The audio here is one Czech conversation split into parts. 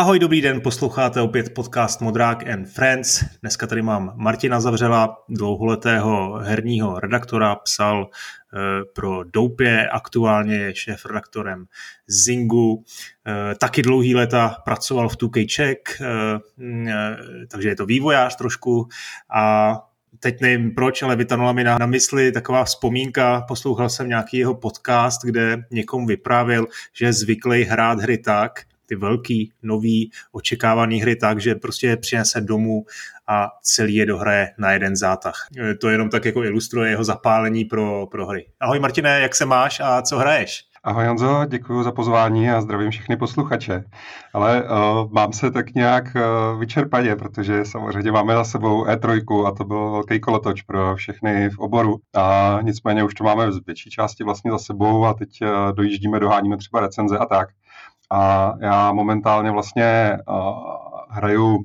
Ahoj, dobrý den, posloucháte opět podcast Modrák and Friends. Dneska tady mám Martina Zavřela, dlouholetého herního redaktora, psal eh, pro Doupě, aktuálně je šéf redaktorem Zingu, eh, taky dlouhý léta pracoval v 2K Czech, eh, takže je to vývojář trošku. A teď nevím proč, ale vytanula mi na, na mysli taková vzpomínka, poslouchal jsem nějaký jeho podcast, kde někomu vyprávěl, že je zvyklý hrát hry tak, ty velký, nový, očekávaný hry tak, že prostě je přinese domů a celý je dohraje na jeden zátah. To jenom tak jako ilustruje jeho zapálení pro, pro hry. Ahoj Martine, jak se máš a co hraješ? Ahoj Honzo, děkuji za pozvání a zdravím všechny posluchače. Ale uh, mám se tak nějak uh, vyčerpaně, protože samozřejmě máme za sebou E3 a to byl velký kolotoč pro všechny v oboru. A nicméně už to máme z větší části vlastně za sebou a teď uh, dojíždíme, doháníme třeba recenze a tak. A já momentálně vlastně uh, hraju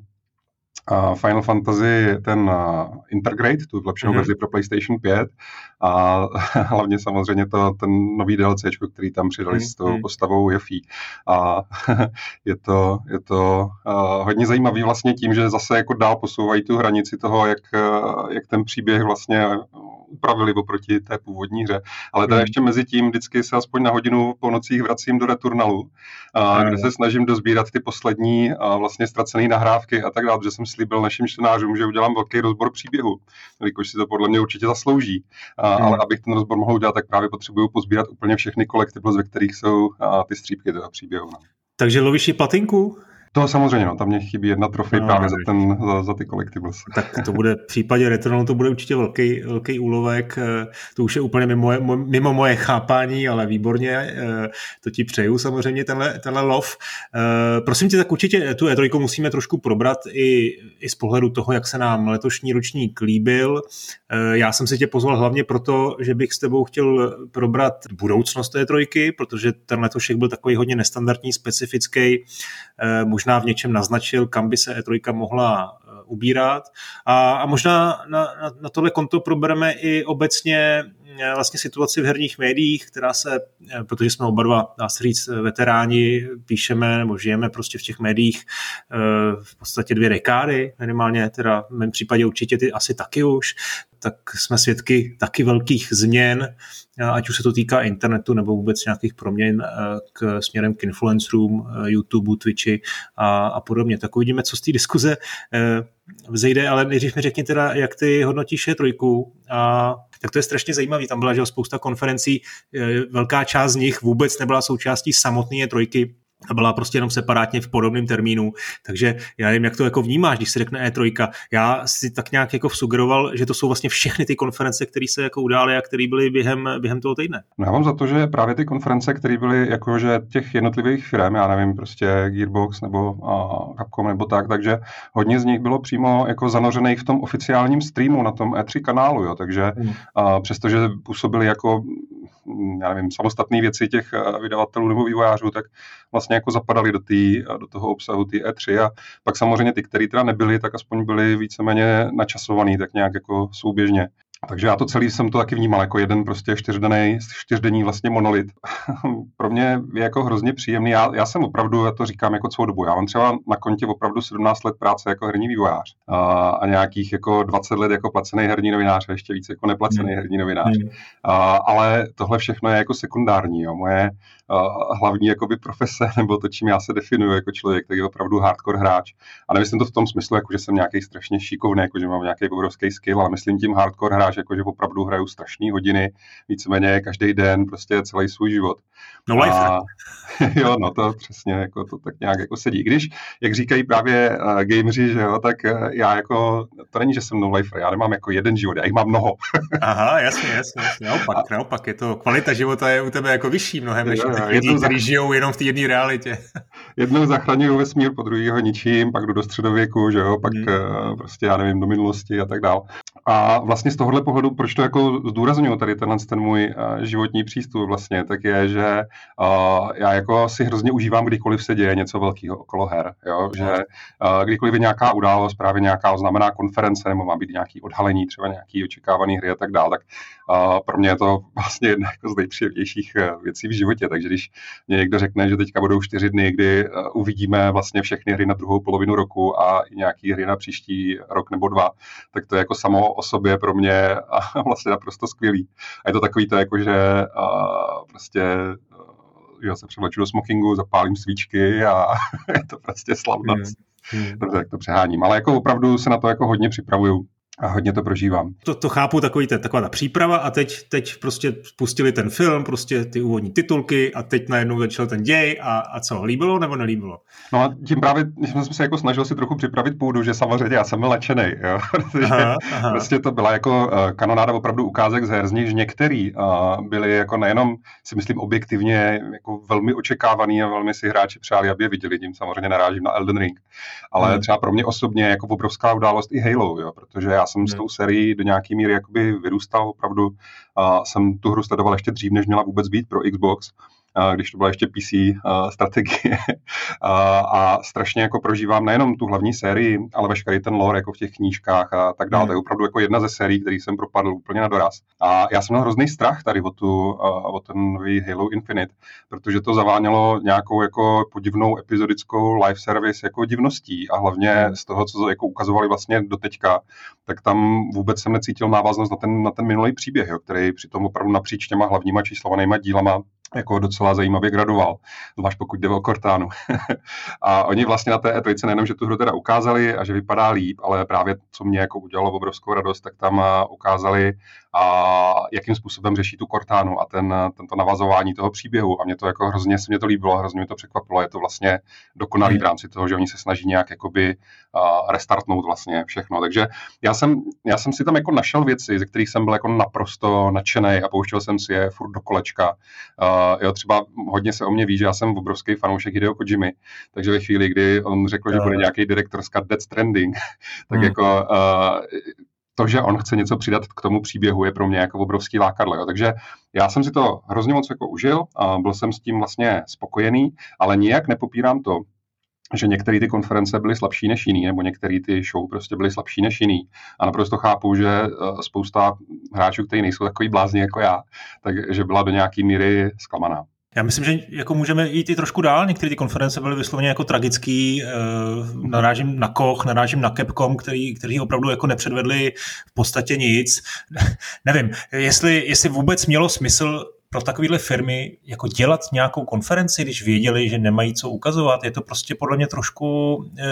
uh, Final Fantasy ten uh, Intergrade, tu zlepšenou mm-hmm. verzi pro PlayStation 5 a hlavně samozřejmě to, ten nový DLC, který tam přidali mm-hmm. s tou mhm. postavou Jeffy. A je to, je to uh, hodně zajímavý vlastně tím, že zase jako dál posouvají tu hranici toho, jak, jak ten příběh vlastně upravili oproti té původní hře. Ale tady hmm. ještě mezi tím vždycky se aspoň na hodinu po nocích vracím do Returnalu, a, kde se snažím dozbírat ty poslední a vlastně ztracené nahrávky a tak dále, že jsem slíbil našim čtenářům, že udělám velký rozbor příběhu, jelikož si to podle mě určitě zaslouží. A, hmm. Ale abych ten rozbor mohl udělat, tak právě potřebuju pozbírat úplně všechny collectibles, ve kterých jsou a, ty střípky toho příběhu. No. Takže lovíš platinku? To samozřejmě, no, tam mě chybí jedna trofej no, právě za, ten, za, za ty collectibles. Tak to bude v případě Returnal to bude určitě velký, velký úlovek, eh, to už je úplně mimo, mimo moje chápání, ale výborně, eh, to ti přeju samozřejmě tenhle, tenhle lov. Eh, prosím tě, tak určitě tu E3 musíme trošku probrat i, i z pohledu toho, jak se nám letošní ročník líbil. Já jsem si tě pozval hlavně proto, že bych s tebou chtěl probrat budoucnost té trojky, protože ten letošek byl takový hodně nestandardní, specifický, možná možná v něčem naznačil, kam by se E3 mohla eh, ubírat. A, a možná na, na, na tohle konto probereme i obecně eh, vlastně situaci v herních médiích, která se, eh, protože jsme oba dva, dá se říct, veteráni, píšeme nebo žijeme prostě v těch médiích v podstatě dvě dekády, minimálně teda v mém případě určitě ty asi taky už, tak jsme svědky taky velkých změn, ať už se to týká internetu nebo vůbec nějakých proměn eh, k, směrem k influencerům, eh, YouTube, Twitchi a, a podobně. Tak uvidíme, co z té diskuze eh, vzejde, ale nejdřív mi řekni teda, jak ty hodnotíš je trojku a tak to je strašně zajímavý. Tam byla že spousta konferencí, velká část z nich vůbec nebyla součástí samotné trojky, a byla prostě jenom separátně v podobném termínu. Takže já nevím, jak to jako vnímáš, když se řekne E3. Já si tak nějak jako sugeroval, že to jsou vlastně všechny ty konference, které se jako udály a které byly během, během toho týdne. No já mám za to, že právě ty konference, které byly jakože těch jednotlivých firm, já nevím, prostě Gearbox nebo uh, Capcom nebo tak, takže hodně z nich bylo přímo jako zanořených v tom oficiálním streamu na tom E3 kanálu, jo, takže hmm. uh, přestože působili jako já nevím, samostatné věci těch vydavatelů nebo vývojářů, tak vlastně jako zapadaly do, tý, do toho obsahu ty E3 a pak samozřejmě ty, které teda nebyly, tak aspoň byly víceméně načasovaný, tak nějak jako souběžně. Takže já to celý jsem to taky vnímal jako jeden prostě čtyřdenný, čtyřdenní vlastně monolit. Pro mě je jako hrozně příjemný. Já, já jsem opravdu, já to říkám jako celou dobu, já mám třeba na kontě opravdu 17 let práce jako herní vývojář a, a nějakých jako 20 let jako placený herní novinář a ještě víc jako neplacený mm. herní novinář. Mm. A, ale tohle všechno je jako sekundární. Jo. Moje uh, hlavní jakoby profese, nebo to, čím já se definuju jako člověk, tak je opravdu hardcore hráč. A nemyslím to v tom smyslu, jako že jsem nějaký strašně šikovný, jako že mám nějaký obrovský skill, ale myslím tím hardcore hráč, jako že opravdu hraju strašné hodiny, víceméně každý den, prostě celý svůj život. No life a, Jo, no to přesně, jako to tak nějak jako sedí. Když, jak říkají právě uh, gameři, že jo, tak uh, já jako, to není, že jsem no lifer, já nemám jako jeden život, já jich mám mnoho. Aha, jasně, jasně, jasně. Naopak, a, naopak, je to, kvalita života je u tebe jako vyšší mnohem, než jo, lidí, kteří žijou jenom v té jedné realitě. jednou zachraňuju vesmír, po druhého ničím, pak jdu do středověku, že jo, pak hmm. uh, prostě, já nevím, do minulosti a tak dál. A vlastně z toho tohle pohledu, proč to jako zdůraznuju tady tenhle ten můj uh, životní přístup vlastně, tak je, že uh, já jako si hrozně užívám, kdykoliv se děje něco velkého okolo her, jo? že uh, kdykoliv je nějaká událost, právě nějaká oznámená konference, nebo má být nějaký odhalení, třeba nějaký očekávaný hry a tak dále, tak uh, pro mě je to vlastně jedna jako z nejpříjemnějších věcí v životě, takže když mě někdo řekne, že teďka budou čtyři dny, kdy uvidíme vlastně všechny hry na druhou polovinu roku a nějaký hry na příští rok nebo dva, tak to je jako samo o sobě pro mě a vlastně naprosto skvělý. A je to takový to jako, že a prostě já se převleču do smokingu, zapálím svíčky a je to prostě slavnost. Hmm. Hmm. Dobře, tak to přeháním. Ale jako opravdu se na to jako hodně připravuju a hodně to prožívám. To, to chápu, takový ten, taková ta příprava a teď, teď prostě pustili ten film, prostě ty úvodní titulky a teď najednou začal ten děj a, a co, líbilo nebo nelíbilo? No a tím právě jsme se jako snažil si trochu připravit půdu, že samozřejmě já jsem lečený, jo? protože aha, aha. prostě to byla jako uh, kanonáda opravdu ukázek z her, z nich některý uh, byli jako nejenom, si myslím, objektivně jako velmi očekávaný a velmi si hráči přáli, aby je viděli, tím samozřejmě narážím na Elden Ring, ale hmm. třeba pro mě osobně jako obrovská událost i Halo, jo? protože já jsem s tou sérií do nějaký míry jakoby vyrůstal opravdu. A jsem tu hru sledoval ještě dřív, než měla vůbec být pro Xbox když to byla ještě PC strategie. a strašně jako prožívám nejenom tu hlavní sérii, ale veškerý ten lore jako v těch knížkách a tak dále. Mm. To je opravdu jako jedna ze sérií, který jsem propadl úplně na doraz. A já jsem měl hrozný strach tady o, tu, o ten nový Halo Infinite, protože to zavánělo nějakou jako podivnou epizodickou live service jako divností a hlavně mm. z toho, co jako ukazovali vlastně do teďka, tak tam vůbec jsem necítil návaznost na ten, na ten minulý příběh, jo, který přitom opravdu napříč těma hlavníma číslovanýma dílama jako docela zajímavě gradoval, zvlášť pokud jde o Cortánu. a oni vlastně na té E3 nejenom, že tu hru teda ukázali a že vypadá líp, ale právě co mě jako udělalo obrovskou radost, tak tam ukázali a jakým způsobem řeší tu Cortánu a ten, tento navazování toho příběhu. A mě to jako hrozně se mě to líbilo, hrozně mě to překvapilo. Je to vlastně dokonalý v hmm. rámci toho, že oni se snaží nějak jakoby restartnout vlastně všechno. Takže já jsem, já jsem si tam jako našel věci, ze kterých jsem byl jako naprosto nadšený a pouštěl jsem si je furt do kolečka. Uh, jo, třeba hodně se o mě ví, že já jsem obrovský fanoušek Hideo Kojimy, takže ve chvíli, kdy on řekl, že bude nějaký direktor z Dead Stranding, tak hmm. jako uh, to, že on chce něco přidat k tomu příběhu, je pro mě jako obrovský lákadlo. Jo. Takže já jsem si to hrozně moc jako užil, a byl jsem s tím vlastně spokojený, ale nijak nepopírám to, že některé ty konference byly slabší než jiný, nebo některé ty show prostě byly slabší než jiný. A naprosto chápu, že eh, spousta hráčů, kteří nejsou takový blázni jako já, takže byla do nějaké míry zklamaná. Já myslím, že jako můžeme jít i trošku dál. Některé ty konference byly vysloveně jako tragický. Eh, narážím na Koch, narážím na Capcom, který, který opravdu jako nepředvedli v podstatě nic. Nevím, jestli, jestli vůbec mělo smysl pro takovéhle firmy jako dělat nějakou konferenci, když věděli, že nemají co ukazovat, je to prostě podle mě trošku e,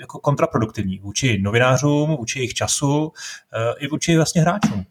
jako kontraproduktivní vůči novinářům, vůči jejich času e, i vůči vlastně hráčům.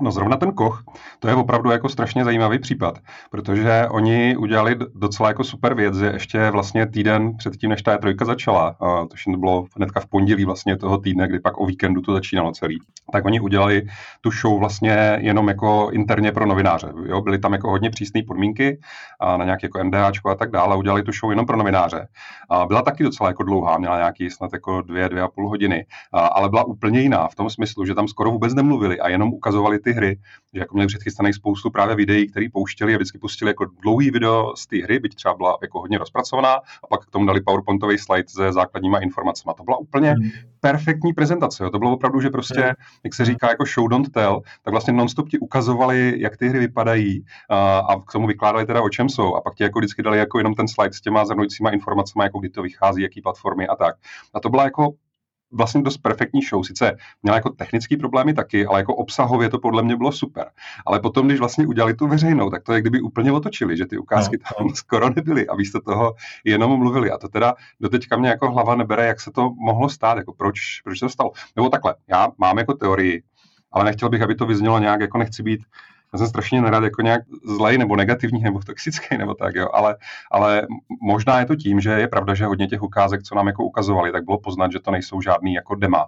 No zrovna ten Koch, to je opravdu jako strašně zajímavý případ, protože oni udělali docela jako super věc, že ještě vlastně týden před tím, než ta trojka začala, a to bylo hnedka v pondělí vlastně toho týdne, kdy pak o víkendu to začínalo celý, tak oni udělali tu show vlastně jenom jako interně pro novináře. Jo? Byly tam jako hodně přísné podmínky a na nějaké jako NDAčko a tak dále, udělali tu show jenom pro novináře. A byla taky docela jako dlouhá, měla nějaký snad jako dvě, dvě a půl hodiny, a, ale byla úplně jiná v tom smyslu, že tam skoro vůbec nemluvili a jenom ukazovali ty hry, že jako měli předchystaných spoustu právě videí, které pouštěli a vždycky pustili jako dlouhý video z té hry, byť třeba byla jako hodně rozpracovaná a pak k tomu dali PowerPointový slide se základníma informacemi. To byla úplně mm. perfektní prezentace. Jo. To bylo opravdu, že prostě, mm. jak se říká, jako show don't tell, tak vlastně nonstop ti ukazovali, jak ty hry vypadají a, a k tomu vykládali teda o čem jsou a pak ti jako vždycky dali jako jenom ten slide s těma zhrnujícíma informacemi, jako kdy to vychází, jaký platformy a tak. A to byla jako vlastně dost perfektní show. Sice měla jako technické problémy taky, ale jako obsahově to podle mě bylo super. Ale potom, když vlastně udělali tu veřejnou, tak to je kdyby úplně otočili, že ty ukázky no, tam no. skoro nebyly a místo toho jenom mluvili. A to teda doteďka mě jako hlava nebere, jak se to mohlo stát, jako proč, proč to stalo. Nebo takhle, já mám jako teorii, ale nechtěl bych, aby to vyznělo nějak, jako nechci být já jsem strašně nerad jako nějak zlej nebo negativní nebo toxický nebo tak, jo, ale, ale možná je to tím, že je pravda, že hodně těch ukázek, co nám jako ukazovali, tak bylo poznat, že to nejsou žádný jako dema,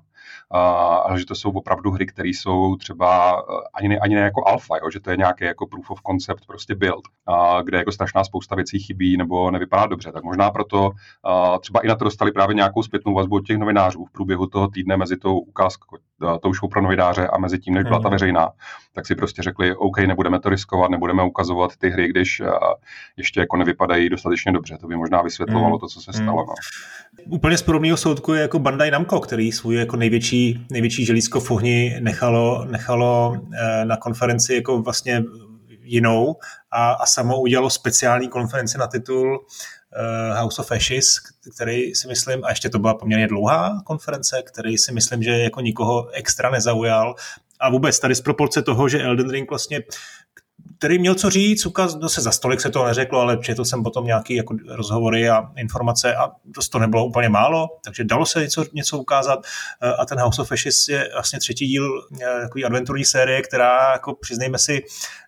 ale že to jsou opravdu hry, které jsou třeba ani ne, ani ne jako alfa, jo, že to je nějaký jako proof of concept, prostě build, kde jako strašná spousta věcí chybí nebo nevypadá dobře. Tak možná proto třeba i na to dostali právě nějakou zpětnou vazbu od těch novinářů v průběhu toho týdne mezi tou ukázkou, tou show pro novináře a mezi tím, než byla ta mhm. veřejná, tak si prostě řekli, OK, nebudeme to riskovat, nebudeme ukazovat ty hry, když ještě jako nevypadají dostatečně dobře. To by možná vysvětlovalo mm. to, co se stalo. No. Úplně z podobného soudku je jako Bandai Namco, který svůj jako největší, největší želízko v ohni nechalo, nechalo eh, na konferenci jako vlastně jinou a, a samo udělalo speciální konferenci na titul uh, House of Ashes, který si myslím, a ještě to byla poměrně dlouhá konference, který si myslím, že jako nikoho extra nezaujal. A vůbec tady z proporce toho, že Elden Ring vlastně který měl co říct, ukaz, no se za stolik se to neřeklo, ale četl jsem potom nějaké jako rozhovory a informace a dost to nebylo úplně málo, takže dalo se něco, něco ukázat. A ten House of Ashes je vlastně třetí díl eh, takový adventurní série, která, jako přiznejme si, eh,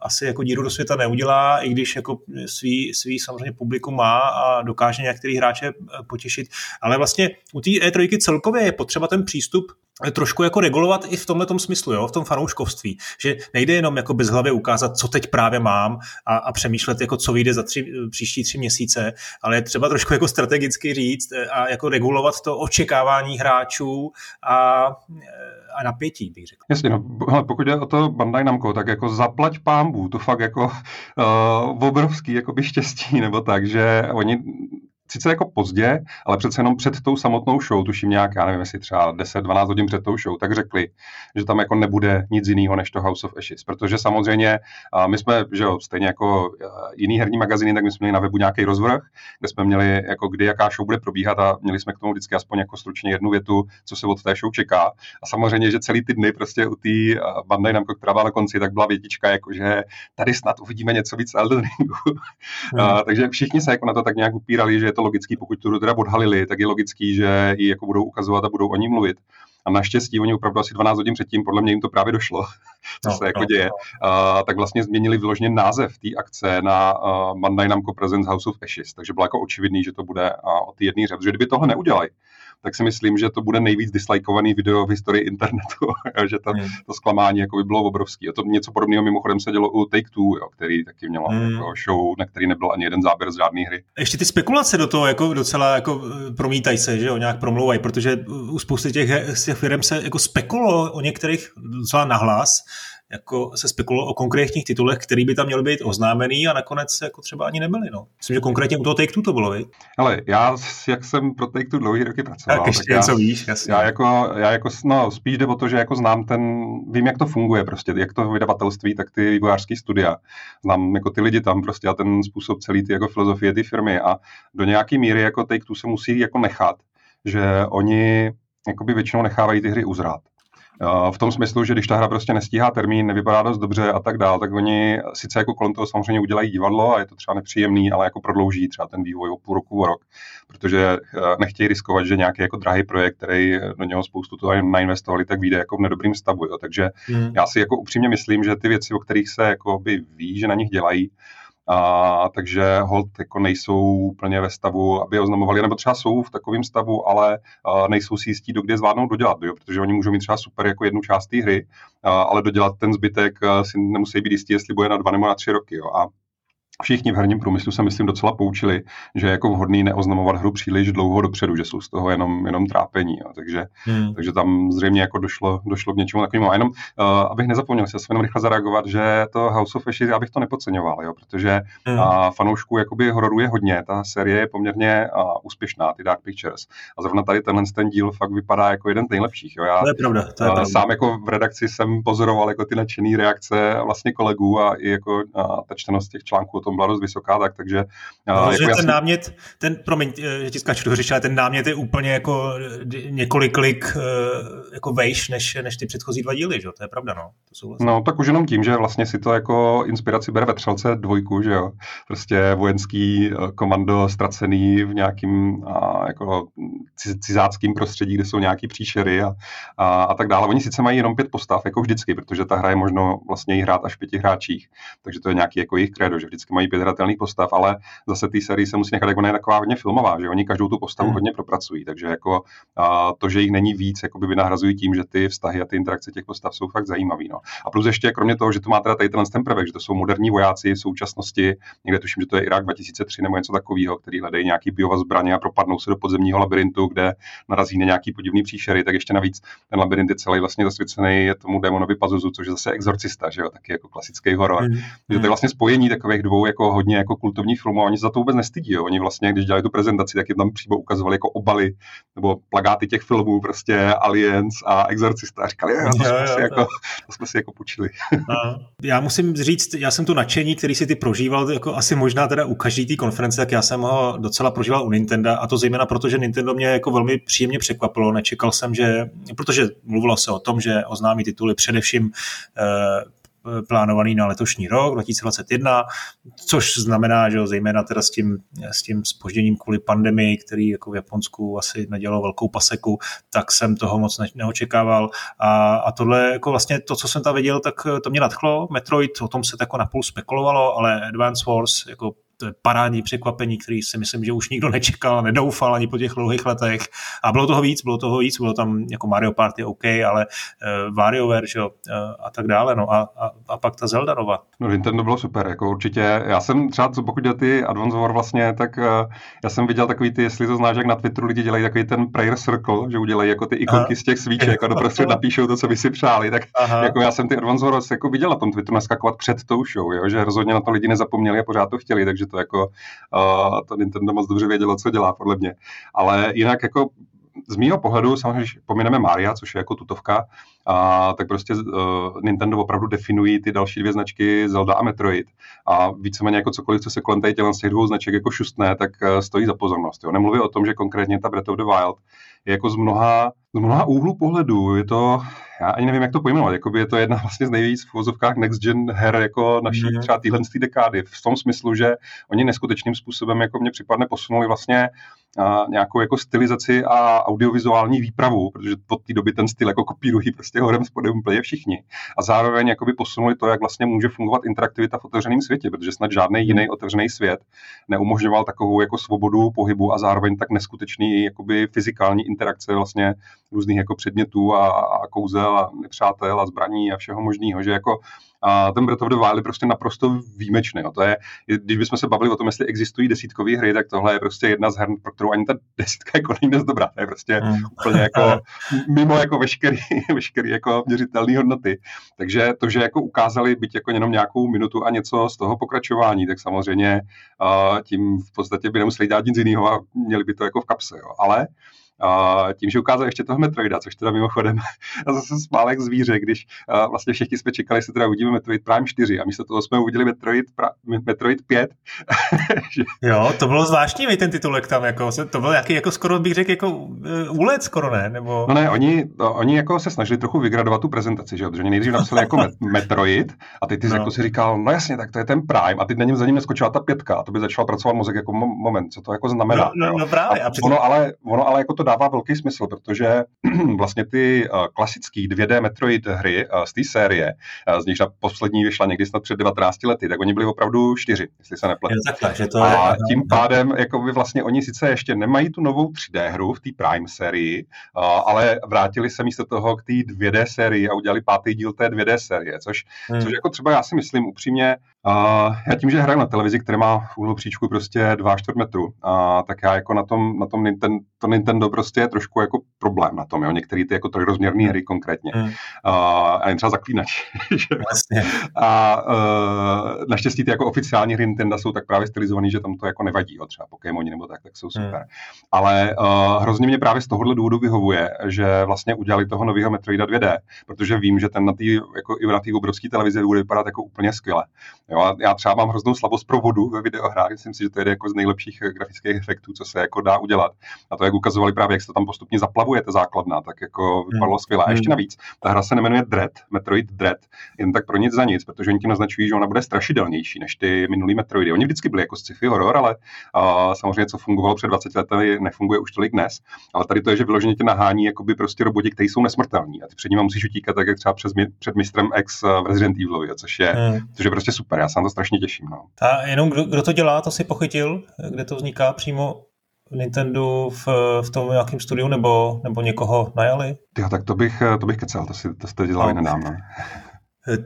asi jako díru do světa neudělá, i když jako svý, svý samozřejmě publikum má a dokáže některý hráče eh, potěšit, ale vlastně u té E3 celkově je potřeba ten přístup trošku jako regulovat i v tomhle smyslu, jo, v tom fanouškovství, že nejde jenom jako bez hlavy ukázat, co teď právě mám a, a přemýšlet, jako co vyjde za tři, příští tři měsíce, ale je třeba trošku jako strategicky říct eh, a jako regulovat to očekávání hráčů a napětí, bych řekl. Jasně, no, pokud jde o to Bandai Namco, tak jako zaplať pámbu, to fakt jako uh, obrovský jako by štěstí, nebo tak, že oni sice jako pozdě, ale přece jenom před tou samotnou show, tuším nějak, já nevím, jestli třeba 10-12 hodin před tou show, tak řekli, že tam jako nebude nic jiného než to House of Ashes, protože samozřejmě my jsme, že jo, stejně jako jiný herní magazíny, tak my jsme měli na webu nějaký rozvrh, kde jsme měli jako kdy jaká show bude probíhat a měli jsme k tomu vždycky aspoň jako stručně jednu větu, co se od té show čeká. A samozřejmě, že celý ty dny prostě u té Bandai Namco, která byla na konci, tak byla větička, jako že tady snad uvidíme něco víc Elden Ringu. Hmm. a, takže všichni se jako na to tak nějak upírali, že to logický, pokud tu teda odhalili, tak je logický, že ji jako budou ukazovat a budou o ní mluvit. A naštěstí oni opravdu asi 12 hodin předtím, podle mě jim to právě došlo, co no, se jako no, děje. No. Uh, tak vlastně změnili vyloženě název té akce na uh, Bandai Namco Presents House of Ashes, takže bylo jako očividný, že to bude uh, o té jedné hře, protože kdyby tohle neudělali, tak si myslím, že to bude nejvíc dislikeovaný video v historii internetu, že to, hmm. to zklamání jako by bylo obrovský. A to něco podobného mimochodem se dělo u Take Two, jo, který taky měl hmm. jako show, na který nebyl ani jeden záběr z žádné hry. Ještě ty spekulace do toho jako docela jako eh, promítají se, že jo, nějak promlouvají, protože u spousty těch, těch firm se jako spekulo o některých docela nahlas, jako se spekulovalo o konkrétních titulech, který by tam měly být oznámený a nakonec jako třeba ani nebyly. No. Myslím, že konkrétně u toho Take Two to bylo, vy? Ale já, jak jsem pro Take Two dlouhý roky pracoval, tak, ještě tak něco já, víš, jasně. Já jako, já jako, no, spíš jde o to, že jako znám ten, vím, jak to funguje prostě, jak to vydavatelství, tak ty vývojářské studia. Znám jako ty lidi tam prostě a ten způsob celý ty jako filozofie ty firmy a do nějaký míry jako Take Two se musí jako nechat, že oni jakoby většinou nechávají ty hry uzrát. V tom smyslu, že když ta hra prostě nestíhá termín, nevypadá dost dobře a tak dál, tak oni sice jako kolem toho samozřejmě udělají divadlo a je to třeba nepříjemný, ale jako prodlouží třeba ten vývoj o půl roku, o rok, protože eh, nechtějí riskovat, že nějaký jako drahý projekt, který do něho spoustu toho nainvestovali, tak vyjde jako v nedobrým stavu. Jo. Takže hmm. já si jako upřímně myslím, že ty věci, o kterých se jako by ví, že na nich dělají, a, takže hold jako nejsou úplně ve stavu, aby oznamovali, nebo třeba jsou v takovém stavu, ale a, nejsou si jistí, do kde zvládnou dodělat, jo? protože oni můžou mít třeba super jako jednu část té hry, a, ale dodělat ten zbytek a, si nemusí být jistí, jestli bude na dva nebo na tři roky. Jo? A všichni v herním průmyslu se myslím docela poučili, že je jako vhodný neoznamovat hru příliš dlouho dopředu, že jsou z toho jenom, jenom trápení. Jo. Takže, hmm. takže tam zřejmě jako došlo, došlo k něčemu takovému. A jenom, uh, abych nezapomněl, se jenom rychle zareagovat, že to House of Ashes, já bych to nepodceňoval, jo, protože hmm. uh, fanoušků jakoby hororů je hodně, ta série je poměrně uh, úspěšná, ty Dark Pictures. A zrovna tady tenhle ten díl fakt vypadá jako jeden z nejlepších. Jo. Já, to je pravda. To je uh, pravda. Sám jako v redakci jsem pozoroval jako ty nadšené reakce vlastně kolegů a i jako uh, ta čtenost těch článků tom byla dost vysoká, tak takže... No, jako ten jasný... námět, ten, promiň, eh, že ti skáču do řeči, ale ten námět je úplně jako eh, několik klik jako vejš než, než ty předchozí dva díly, že? to je pravda, no. To vlastně... No, tak už jenom tím, že vlastně si to jako inspiraci bere ve Třelce dvojku, že jo. Prostě vojenský komando ztracený v nějakým a, jako cizáckým prostředí, kde jsou nějaký příšery a, a, a tak dále. Oni sice mají jenom pět postav, jako vždycky, protože ta hra je možno vlastně jí hrát až v pěti hráčích, takže to je nějaký jako jejich kredo, že vždycky mají pět hratelných postav, ale zase té série se musí nechat, jako ne taková hodně filmová, že oni každou tu postavu hmm. hodně propracují, takže jako a to, že jich není víc, jako by vynahrazují tím, že ty vztahy a ty interakce těch postav jsou fakt zajímavý. No. A plus ještě, kromě toho, že to má teda tady ten prvek, že to jsou moderní vojáci v současnosti, někde tuším, že to je Irák 2003 nebo něco takového, který hledají nějaký biova zbraně a propadnou se do podzemního labirintu, kde narazí na nějaký podivný příšery, tak ještě navíc ten labirint je celý vlastně zasvěcený tomu démonovi Pazuzu, což je zase exorcista, že jo, taky jako klasický horor. Mm. Že to je hmm. vlastně spojení takových dvou jako hodně jako kultovních filmů a oni se za to vůbec nestydí. Jo. Oni vlastně, když dělali tu prezentaci, tak jim tam přímo ukazovali jako obaly nebo plagáty těch filmů, prostě Aliens a Exorcista. A říkali, jo, to, jo, jsme, jo, si jako, to jsme si jako půjčili. já musím říct, já jsem tu nadšení, který si ty prožíval, jako asi možná teda u každé té konference, tak já jsem ho docela prožíval u Nintendo a to zejména proto, že Nintendo mě jako velmi příjemně překvapilo. Nečekal jsem, že, protože mluvilo se o tom, že oznámí tituly především eh, plánovaný na letošní rok, 2021, což znamená, že zejména teda s tím, s tím spožděním kvůli pandemii, který jako v Japonsku asi nedělal velkou paseku, tak jsem toho moc ne, neočekával. A, a tohle, jako vlastně to, co jsem tam viděl, tak to mě nadchlo. Metroid, o tom se tak jako napůl spekulovalo, ale Advance Wars jako to je parádní překvapení, který si myslím, že už nikdo nečekal, nedoufal ani po těch dlouhých letech. A bylo toho víc, bylo toho víc, bylo tam jako Mario Party OK, ale uh, WarioWare, že, uh, a tak dále. No. A, a, a, pak ta Zelda nova. No Nintendo bylo super, jako určitě. Já jsem třeba, co pokud jde ty Advance War vlastně, tak uh, já jsem viděl takový ty, jestli to znáš, jak na Twitteru lidi dělají takový ten prayer circle, že udělají jako ty ikonky Aha. z těch svíček a doprostřed napíšou to, co by si přáli. Tak Aha. jako já jsem ty Advance War jako viděl na tom Twitteru naskakovat před tou show, jo, že rozhodně na to lidi nezapomněli a pořád to chtěli, takže to jako uh, to Nintendo moc dobře vědělo, co dělá, podle mě. Ale jinak jako z mýho pohledu, samozřejmě, když pomineme Maria, což je jako tutovka, a, tak prostě uh, Nintendo opravdu definují ty další dvě značky Zelda a Metroid. A víceméně jako cokoliv, co se kolem tady z těch dvou značek jako šustné, tak uh, stojí za pozornost. Jo. Nemluvím o tom, že konkrétně ta Breath of the Wild je jako z mnoha, z mnoha úhlů pohledu. Je to, já ani nevím, jak to pojmenovat, jakoby je to jedna vlastně z nejvíc v vozovkách next gen her jako naší mm. třeba téhle dekády. V tom smyslu, že oni neskutečným způsobem jako mě připadne posunuli vlastně a nějakou jako stylizaci a audiovizuální výpravu, protože od té doby ten styl jako kopírují prostě horem spodem úplně všichni. A zároveň jakoby posunuli to, jak vlastně může fungovat interaktivita v otevřeném světě, protože snad žádný jiný otevřený svět neumožňoval takovou jako svobodu pohybu a zároveň tak neskutečný jakoby fyzikální interakce vlastně různých jako předmětů a, a kouzel a nepřátel a zbraní a všeho možného, že jako a ten Breath of the Wild je prostě naprosto výjimečný. No. To je, když bychom se bavili o tom, jestli existují desítkové hry, tak tohle je prostě jedna z her, pro kterou ani ta desítka jako není dost dobrá. To je prostě mm. úplně jako mimo jako veškerý, veškerý jako měřitelné hodnoty. Takže to, že jako ukázali byť jako jenom nějakou minutu a něco z toho pokračování, tak samozřejmě uh, tím v podstatě by nemuseli dělat nic jiného a měli by to jako v kapse. Jo. Ale a tím, že ukázal ještě toho Metroida, což teda mimochodem a zase smálek zvíře, když vlastně všichni jsme čekali, že teda uvidíme Metroid Prime 4 a místo toho jsme uviděli Metroid, pra, Metroid 5. jo, to bylo zvláštní ten titulek tam, jako, to byl jaký, jako skoro bych řekl, jako uh, úlet skoro ne, nebo... No ne, oni, no, oni jako se snažili trochu vygradovat tu prezentaci, že jo, protože oni nejdřív napsali jako Metroid a teď ty no. jako si říkal, no jasně, tak to je ten Prime a teď na něm za ním neskočila ta pětka a to by začal pracovat mozek jako moment, co to jako znamená. No, no, no právě. A, a ono, ale, ono ale jako to dává velký smysl, protože vlastně ty uh, klasický 2D Metroid hry uh, z té série, uh, z nich ta poslední vyšla někdy snad před 19 lety, tak oni byli opravdu čtyři, jestli se nepletu. že to a tím pádem, jako by vlastně oni sice ještě nemají tu novou 3D hru v té Prime sérii, ale vrátili se místo toho k té 2D sérii a udělali pátý díl té 2D série, což, hmm. což jako třeba já si myslím upřímně, Uh, já tím, že hraju na televizi, která má v úhlu příčku prostě 2 čtvrt metru, uh, tak já jako na tom, na tom Nintendo, to Nintendo prostě je trošku jako problém na tom, jo, některé ty jako trojrozměrné hry konkrétně. Mm. Uh, a jen třeba zaklínač. vlastně. A uh, naštěstí ty jako oficiální hry Nintendo jsou tak právě stylizované, že tam to jako nevadí, jo, třeba Pokémoni nebo tak, tak jsou super. Mm. Ale uh, hrozně mě právě z tohohle důvodu vyhovuje, že vlastně udělali toho nového Metroida 2D, protože vím, že ten na tý, jako i na té obrovské televizi bude vypadat jako úplně skvěle. Jo, já třeba mám hroznou slabost pro vodu ve videohrách, myslím si, že to je jako z nejlepších eh, grafických efektů, co se jako dá udělat. A to, jak ukazovali právě, jak se tam postupně zaplavuje, ta základna, tak jako vypadalo hmm. skvěle. A ještě hmm. navíc, ta hra se nemenuje Dread, Metroid Dread, jen tak pro nic za nic, protože oni tím naznačují, že ona bude strašidelnější než ty minulý Metroidy. Oni vždycky byli jako sci-fi horor, ale a, samozřejmě, co fungovalo před 20 lety, nefunguje už tolik dnes. Ale tady to je, že vyloženě tě nahání jakoby prostě roboti, kteří jsou nesmrtelní a ty před nimi musíš utíkat tak, jak třeba přes, před mistrem X v Resident Evil, což je, hmm. což je prostě super super, já se na to strašně těším. No. A jenom kdo, kdo to dělá, to si pochytil, kde to vzniká přímo Nintendo v, v tom nějakém studiu nebo, nebo někoho najali? Jo, tak to bych, to bych kecel, to si to, to dělali no. nedávno.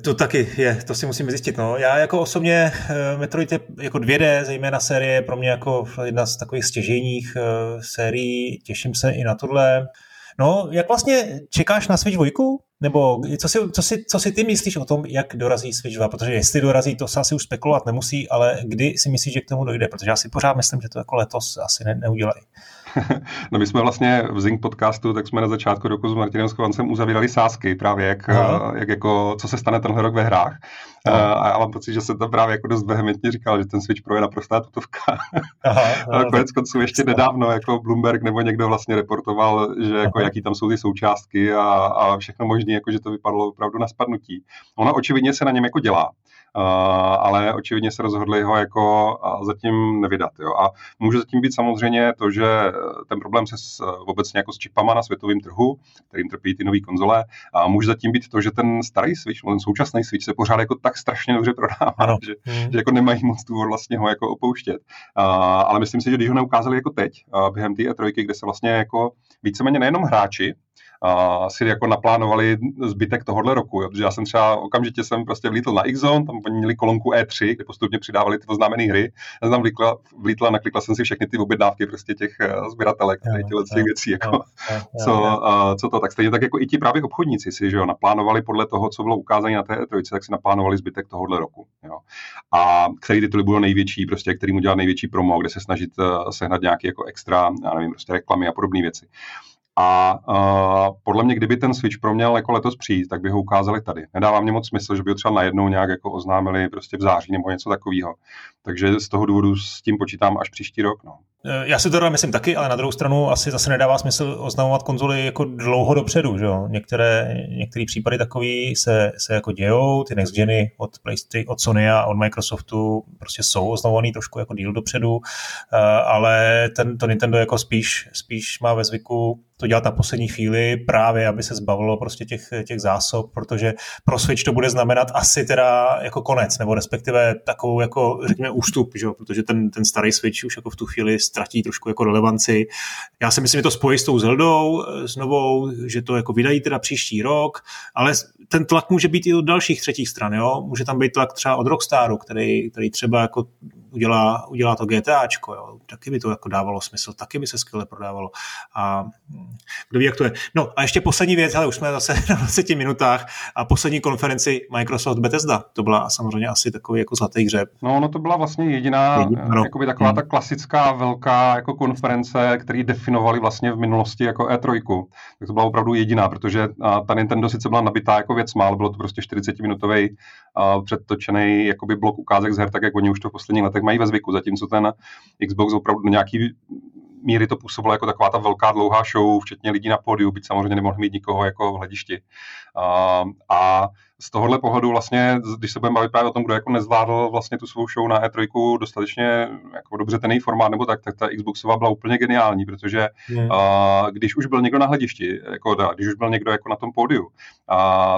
To taky je, to si musíme zjistit. No. Já jako osobně uh, Metroid je jako 2D, zejména série, pro mě jako jedna z takových stěžejních uh, sérií. Těším se i na tohle. No, jak vlastně čekáš na Switch 2? Nebo co si, co, si, co si ty myslíš o tom, jak dorazí Switch 2? Protože jestli dorazí, to se asi už spekulovat nemusí, ale kdy si myslíš, že k tomu dojde? Protože já si pořád myslím, že to jako letos asi ne, neudělají. no my jsme vlastně v Zing podcastu, tak jsme na začátku roku s Martinem Schovancem uzavírali sázky právě, jak, jak jako, co se stane tenhle rok ve hrách. Uh, a já mám pocit, že se tam právě jako dost vehementně říkal, že ten Switch Pro je naprostá tutovka. Aha, ale konec konců ještě nedávno jako Bloomberg nebo někdo vlastně reportoval, že jako jaký tam jsou ty součástky a, a všechno možné, jako že to vypadalo opravdu na spadnutí. Ona očividně se na něm jako dělá. Uh, ale očividně se rozhodli ho jako zatím nevydat. Jo. A může zatím být samozřejmě to, že ten problém se s, obecně jako s čipama na světovém trhu, kterým trpí ty nové konzole, a může zatím být to, že ten starý Switch, ten současný Switch se pořád jako tak strašně dobře prodává, ano. že, hmm. že jako nemají moc důvod vlastně ho jako opouštět. Uh, ale myslím si, že když ho neukázali jako teď, během té E3, kde se vlastně jako víceméně nejenom hráči, uh, si jako naplánovali zbytek tohohle roku. Jo? Protože já jsem třeba okamžitě jsem prostě vlítl na Xzone, tam oni měli kolonku E3, kde postupně přidávali ty oznámené hry. Já jsem tam vlítla, vlítla, naklikla jsem si všechny ty objednávky prostě těch uh, sběratelek, těchto těch věcí, jako, co, uh, co to, tak stejně tak jako i ti právě obchodníci si, že jo, naplánovali podle toho, co bylo ukázané na té E3, tak si naplánovali zbytek tohohle roku. Jo? A který tituly budou největší, prostě, kterým udělat největší promo, kde se snažit uh, sehnat nějaký jako extra, já nevím, prostě reklamy a podobné věci. A uh, podle mě, kdyby ten Switch pro měl jako letos přijít, tak by ho ukázali tady. Nedává mě moc smysl, že by ho třeba najednou nějak jako oznámili prostě v září nebo něco takového. Takže z toho důvodu s tím počítám až příští rok. No. Eh, já si to teda myslím taky, ale na druhou stranu asi zase nedává smysl oznamovat konzoly jako dlouho dopředu. Že? Některé, některé případy takový se, se jako dějou, ty next geny od, PlayStation, od Sony a od Microsoftu prostě jsou oznamovaný trošku jako díl dopředu, eh, ale ten, to Nintendo jako spíš, spíš má ve zvyku to dělat na poslední chvíli právě, aby se zbavilo prostě těch, těch zásob, protože pro Switch to bude znamenat asi teda jako konec, nebo respektive takovou jako řekněme ústup, že? protože ten, ten starý Switch už jako v tu chvíli ztratí trošku jako relevanci. Já si myslím, že to spojí s tou Zeldou, s novou, že to jako vydají teda příští rok, ale ten tlak může být i od dalších třetích stran, jo? Může tam být tlak třeba od Rockstaru, který, který třeba jako udělá, udělá to GTAčko, jo? taky by to jako dávalo smysl, taky by se skvěle prodávalo. A kdo ví, jak to je. No a ještě poslední věc, ale už jsme zase na 20 minutách a poslední konferenci Microsoft Bethesda, to byla samozřejmě asi takový jako zlatý hřeb. No, no to byla vlastně jediná, jediná jakoby taková hmm. ta klasická velká jako konference, který definovali vlastně v minulosti jako E3. Tak to byla opravdu jediná, protože ta Nintendo sice byla nabitá jako věc, ale bylo to prostě 40-minutový předtočený jakoby blok ukázek z her, tak jak oni už to v posledních letech mají ve zvyku, zatímco ten Xbox opravdu nějaký míry to působilo jako taková ta velká dlouhá show, včetně lidí na pódiu, byť samozřejmě nemohl mít nikoho jako v hledišti. A, a z tohohle pohledu vlastně, když se budeme bavit právě o tom, kdo jako nezvládl vlastně tu svou show na E3 dostatečně jako dobře ten její formát nebo tak, tak ta Xboxová byla úplně geniální, protože uh, když už byl někdo na hledišti, jako da, když už byl někdo jako na tom pódiu, uh,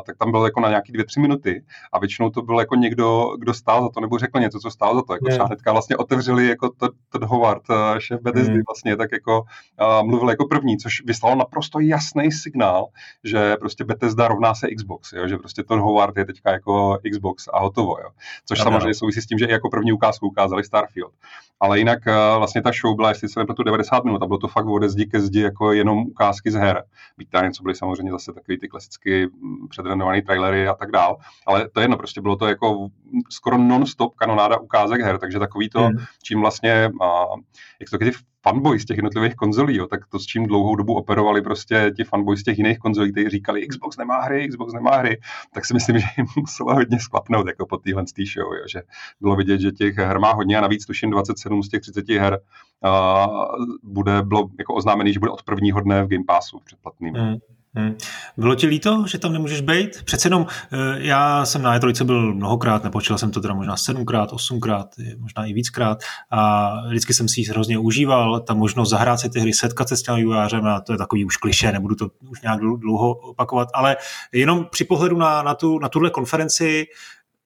tak tam byl jako na nějaký dvě, tři minuty a většinou to byl jako někdo, kdo stál za to nebo řekl něco, co stál za to. Jako třeba hnedka vlastně otevřeli jako Todd Howard, uh, šéf Bethesdy vlastně, tak jako uh, mluvil jako první, což vyslalo naprosto jasný signál, že prostě Bethesda rovná se Xbox, jo, že prostě Todd Howard Howard je teďka jako Xbox a hotovo. Jo. Což no, samozřejmě souvisí s tím, že i jako první ukázku ukázali Starfield. Ale jinak uh, vlastně ta show byla, jestli se nepletu, 90 minut a bylo to fakt ode zdi ke zdi jako jenom ukázky z her. Byť tam něco byly samozřejmě zase takový ty klasicky mm, předrenované trailery a tak dál. Ale to jedno, prostě bylo to jako skoro non-stop kanonáda ukázek her, takže takový to, hmm. čím vlastně, uh, jak to když fanboy z těch jednotlivých konzolí, jo, tak to s čím dlouhou dobu operovali prostě ti fanboy z těch jiných konzolí, kteří říkali Xbox nemá hry, Xbox nemá hry, tak si myslím, že jim muselo hodně sklapnout jako po téhle show, jo, že bylo vidět, že těch her má hodně a navíc tuším 27 z těch 30 her uh, bude, bylo jako oznámený, že bude od prvního dne v Game Passu předplatným. Hmm. Hmm. Bylo ti líto, že tam nemůžeš být? Přece jenom eh, já jsem na E3 byl mnohokrát, nepočítal jsem to teda možná sedmkrát, osmkrát, možná i víckrát a vždycky jsem si hrozně užíval, ta možnost zahrát si ty hry, setkat se s těmi vývojářem a to je takový už kliše, nebudu to už nějak dlouho opakovat, ale jenom při pohledu na, na, tu, na tuhle konferenci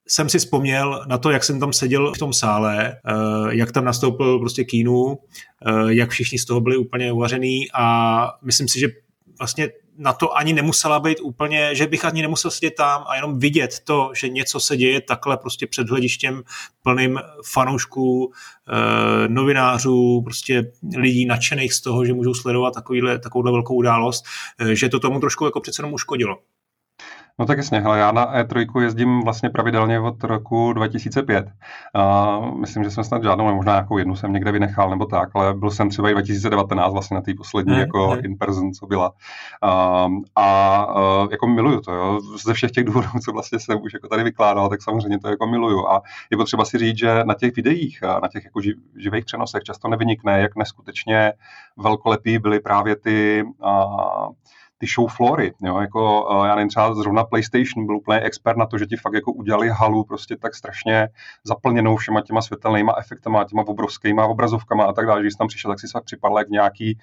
jsem si vzpomněl na to, jak jsem tam seděl v tom sále, eh, jak tam nastoupil prostě Kínu, eh, jak všichni z toho byli úplně uvařený a myslím si, že vlastně na to ani nemusela být úplně, že bych ani nemusel sedět tam a jenom vidět to, že něco se děje takhle prostě před hledištěm plným fanoušků, eh, novinářů, prostě lidí nadšených z toho, že můžou sledovat takovýhle, takovouhle velkou událost, že to tomu trošku jako přece jenom uškodilo. No tak jasně, hele, já na E3 jezdím vlastně pravidelně od roku 2005. Uh, myslím, že jsem snad žádnou, možná nějakou jednu jsem někde vynechal nebo tak, ale byl jsem třeba i 2019 vlastně na té poslední hmm, jako hmm. in-person, co byla. Uh, a uh, jako miluju to, jo. Ze všech těch důvodů, co vlastně jsem už jako tady vykládal, tak samozřejmě to jako miluju. A je potřeba si říct, že na těch videích, na těch jako živých přenosech často nevynikne, jak neskutečně velkolepý byly právě ty uh, ty show flory, jo, jako já nevím, třeba zrovna PlayStation byl úplně expert na to, že ti fakt jako udělali halu prostě tak strašně zaplněnou všema těma světelnýma efektama, těma obrovskýma obrazovkama a tak dále, že jsi tam přišel, tak si se připadl jak nějaký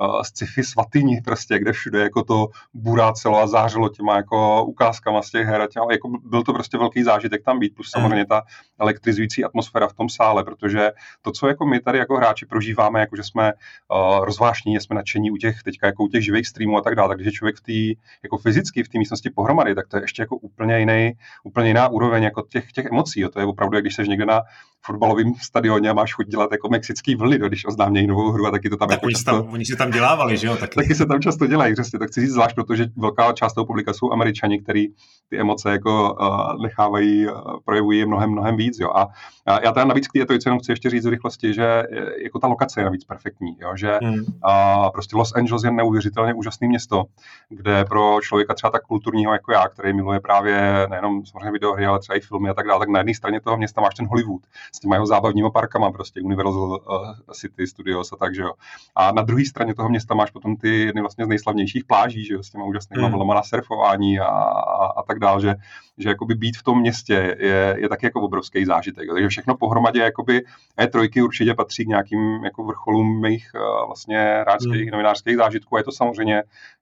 uh, sci-fi svatyni prostě, kde všude jako to burácelo a zářilo těma jako ukázkama z těch her. Těma, jako byl to prostě velký zážitek tam být, plus hmm. samozřejmě ta elektrizující atmosféra v tom sále, protože to, co jako my tady jako hráči prožíváme, jako že jsme uh, rozvášní, jsme nadšení u těch teďka jako u těch živých streamů a tak dále, tak když je člověk v té, jako fyzicky v té místnosti pohromady, tak to je ještě jako úplně jiný, úplně jiná úroveň jako těch, těch emocí. Jo. To je opravdu, jak když jsi někde na fotbalovém stadioně a máš chuť dělat jako mexický vlny, no, když oznámějí novou hru a taky to tam tak jako oni, často, tam, oni si tam dělávali, že jo? Taky. taky se tam často dělají, přesně. Tak chci říct zvlášť, protože velká část toho publika jsou američani, který ty emoce jako uh, nechávají, uh, projevují mnohem, mnohem víc, jo. A já teda navíc k té jenom chci ještě říct v rychlosti, že jako ta lokace je navíc perfektní, jo, že hmm. uh, prostě Los Angeles je neuvěřitelně úžasné město, kde pro člověka třeba tak kulturního jako já, který miluje právě nejenom samozřejmě videohry, ale třeba i filmy a tak dále, tak na jedné straně toho města máš ten Hollywood s těma jeho zábavníma parkama, prostě Universal uh, City Studios a tak, že jo. A na druhé straně toho města máš potom ty jedny vlastně z nejslavnějších pláží, že jo, s těma úžasnými mm. vlnama na surfování a, a, a, tak dále, že, že jakoby být v tom městě je, je taky jako obrovský zážitek. Takže všechno pohromadě jakoby E3 určitě patří k nějakým jako vrcholům mých uh, vlastně hráčských, mm. novinářských zážitků a je to samozřejmě,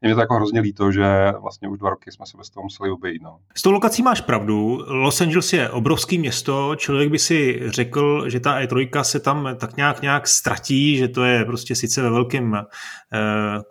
je mě to jako hrozně líto, že vlastně už dva roky jsme se bez toho museli obejít. No. S tou lokací máš pravdu. Los Angeles je obrovský město, člověk by si řekl, že ta E3 se tam tak nějak nějak ztratí, že to je prostě sice ve velkém uh,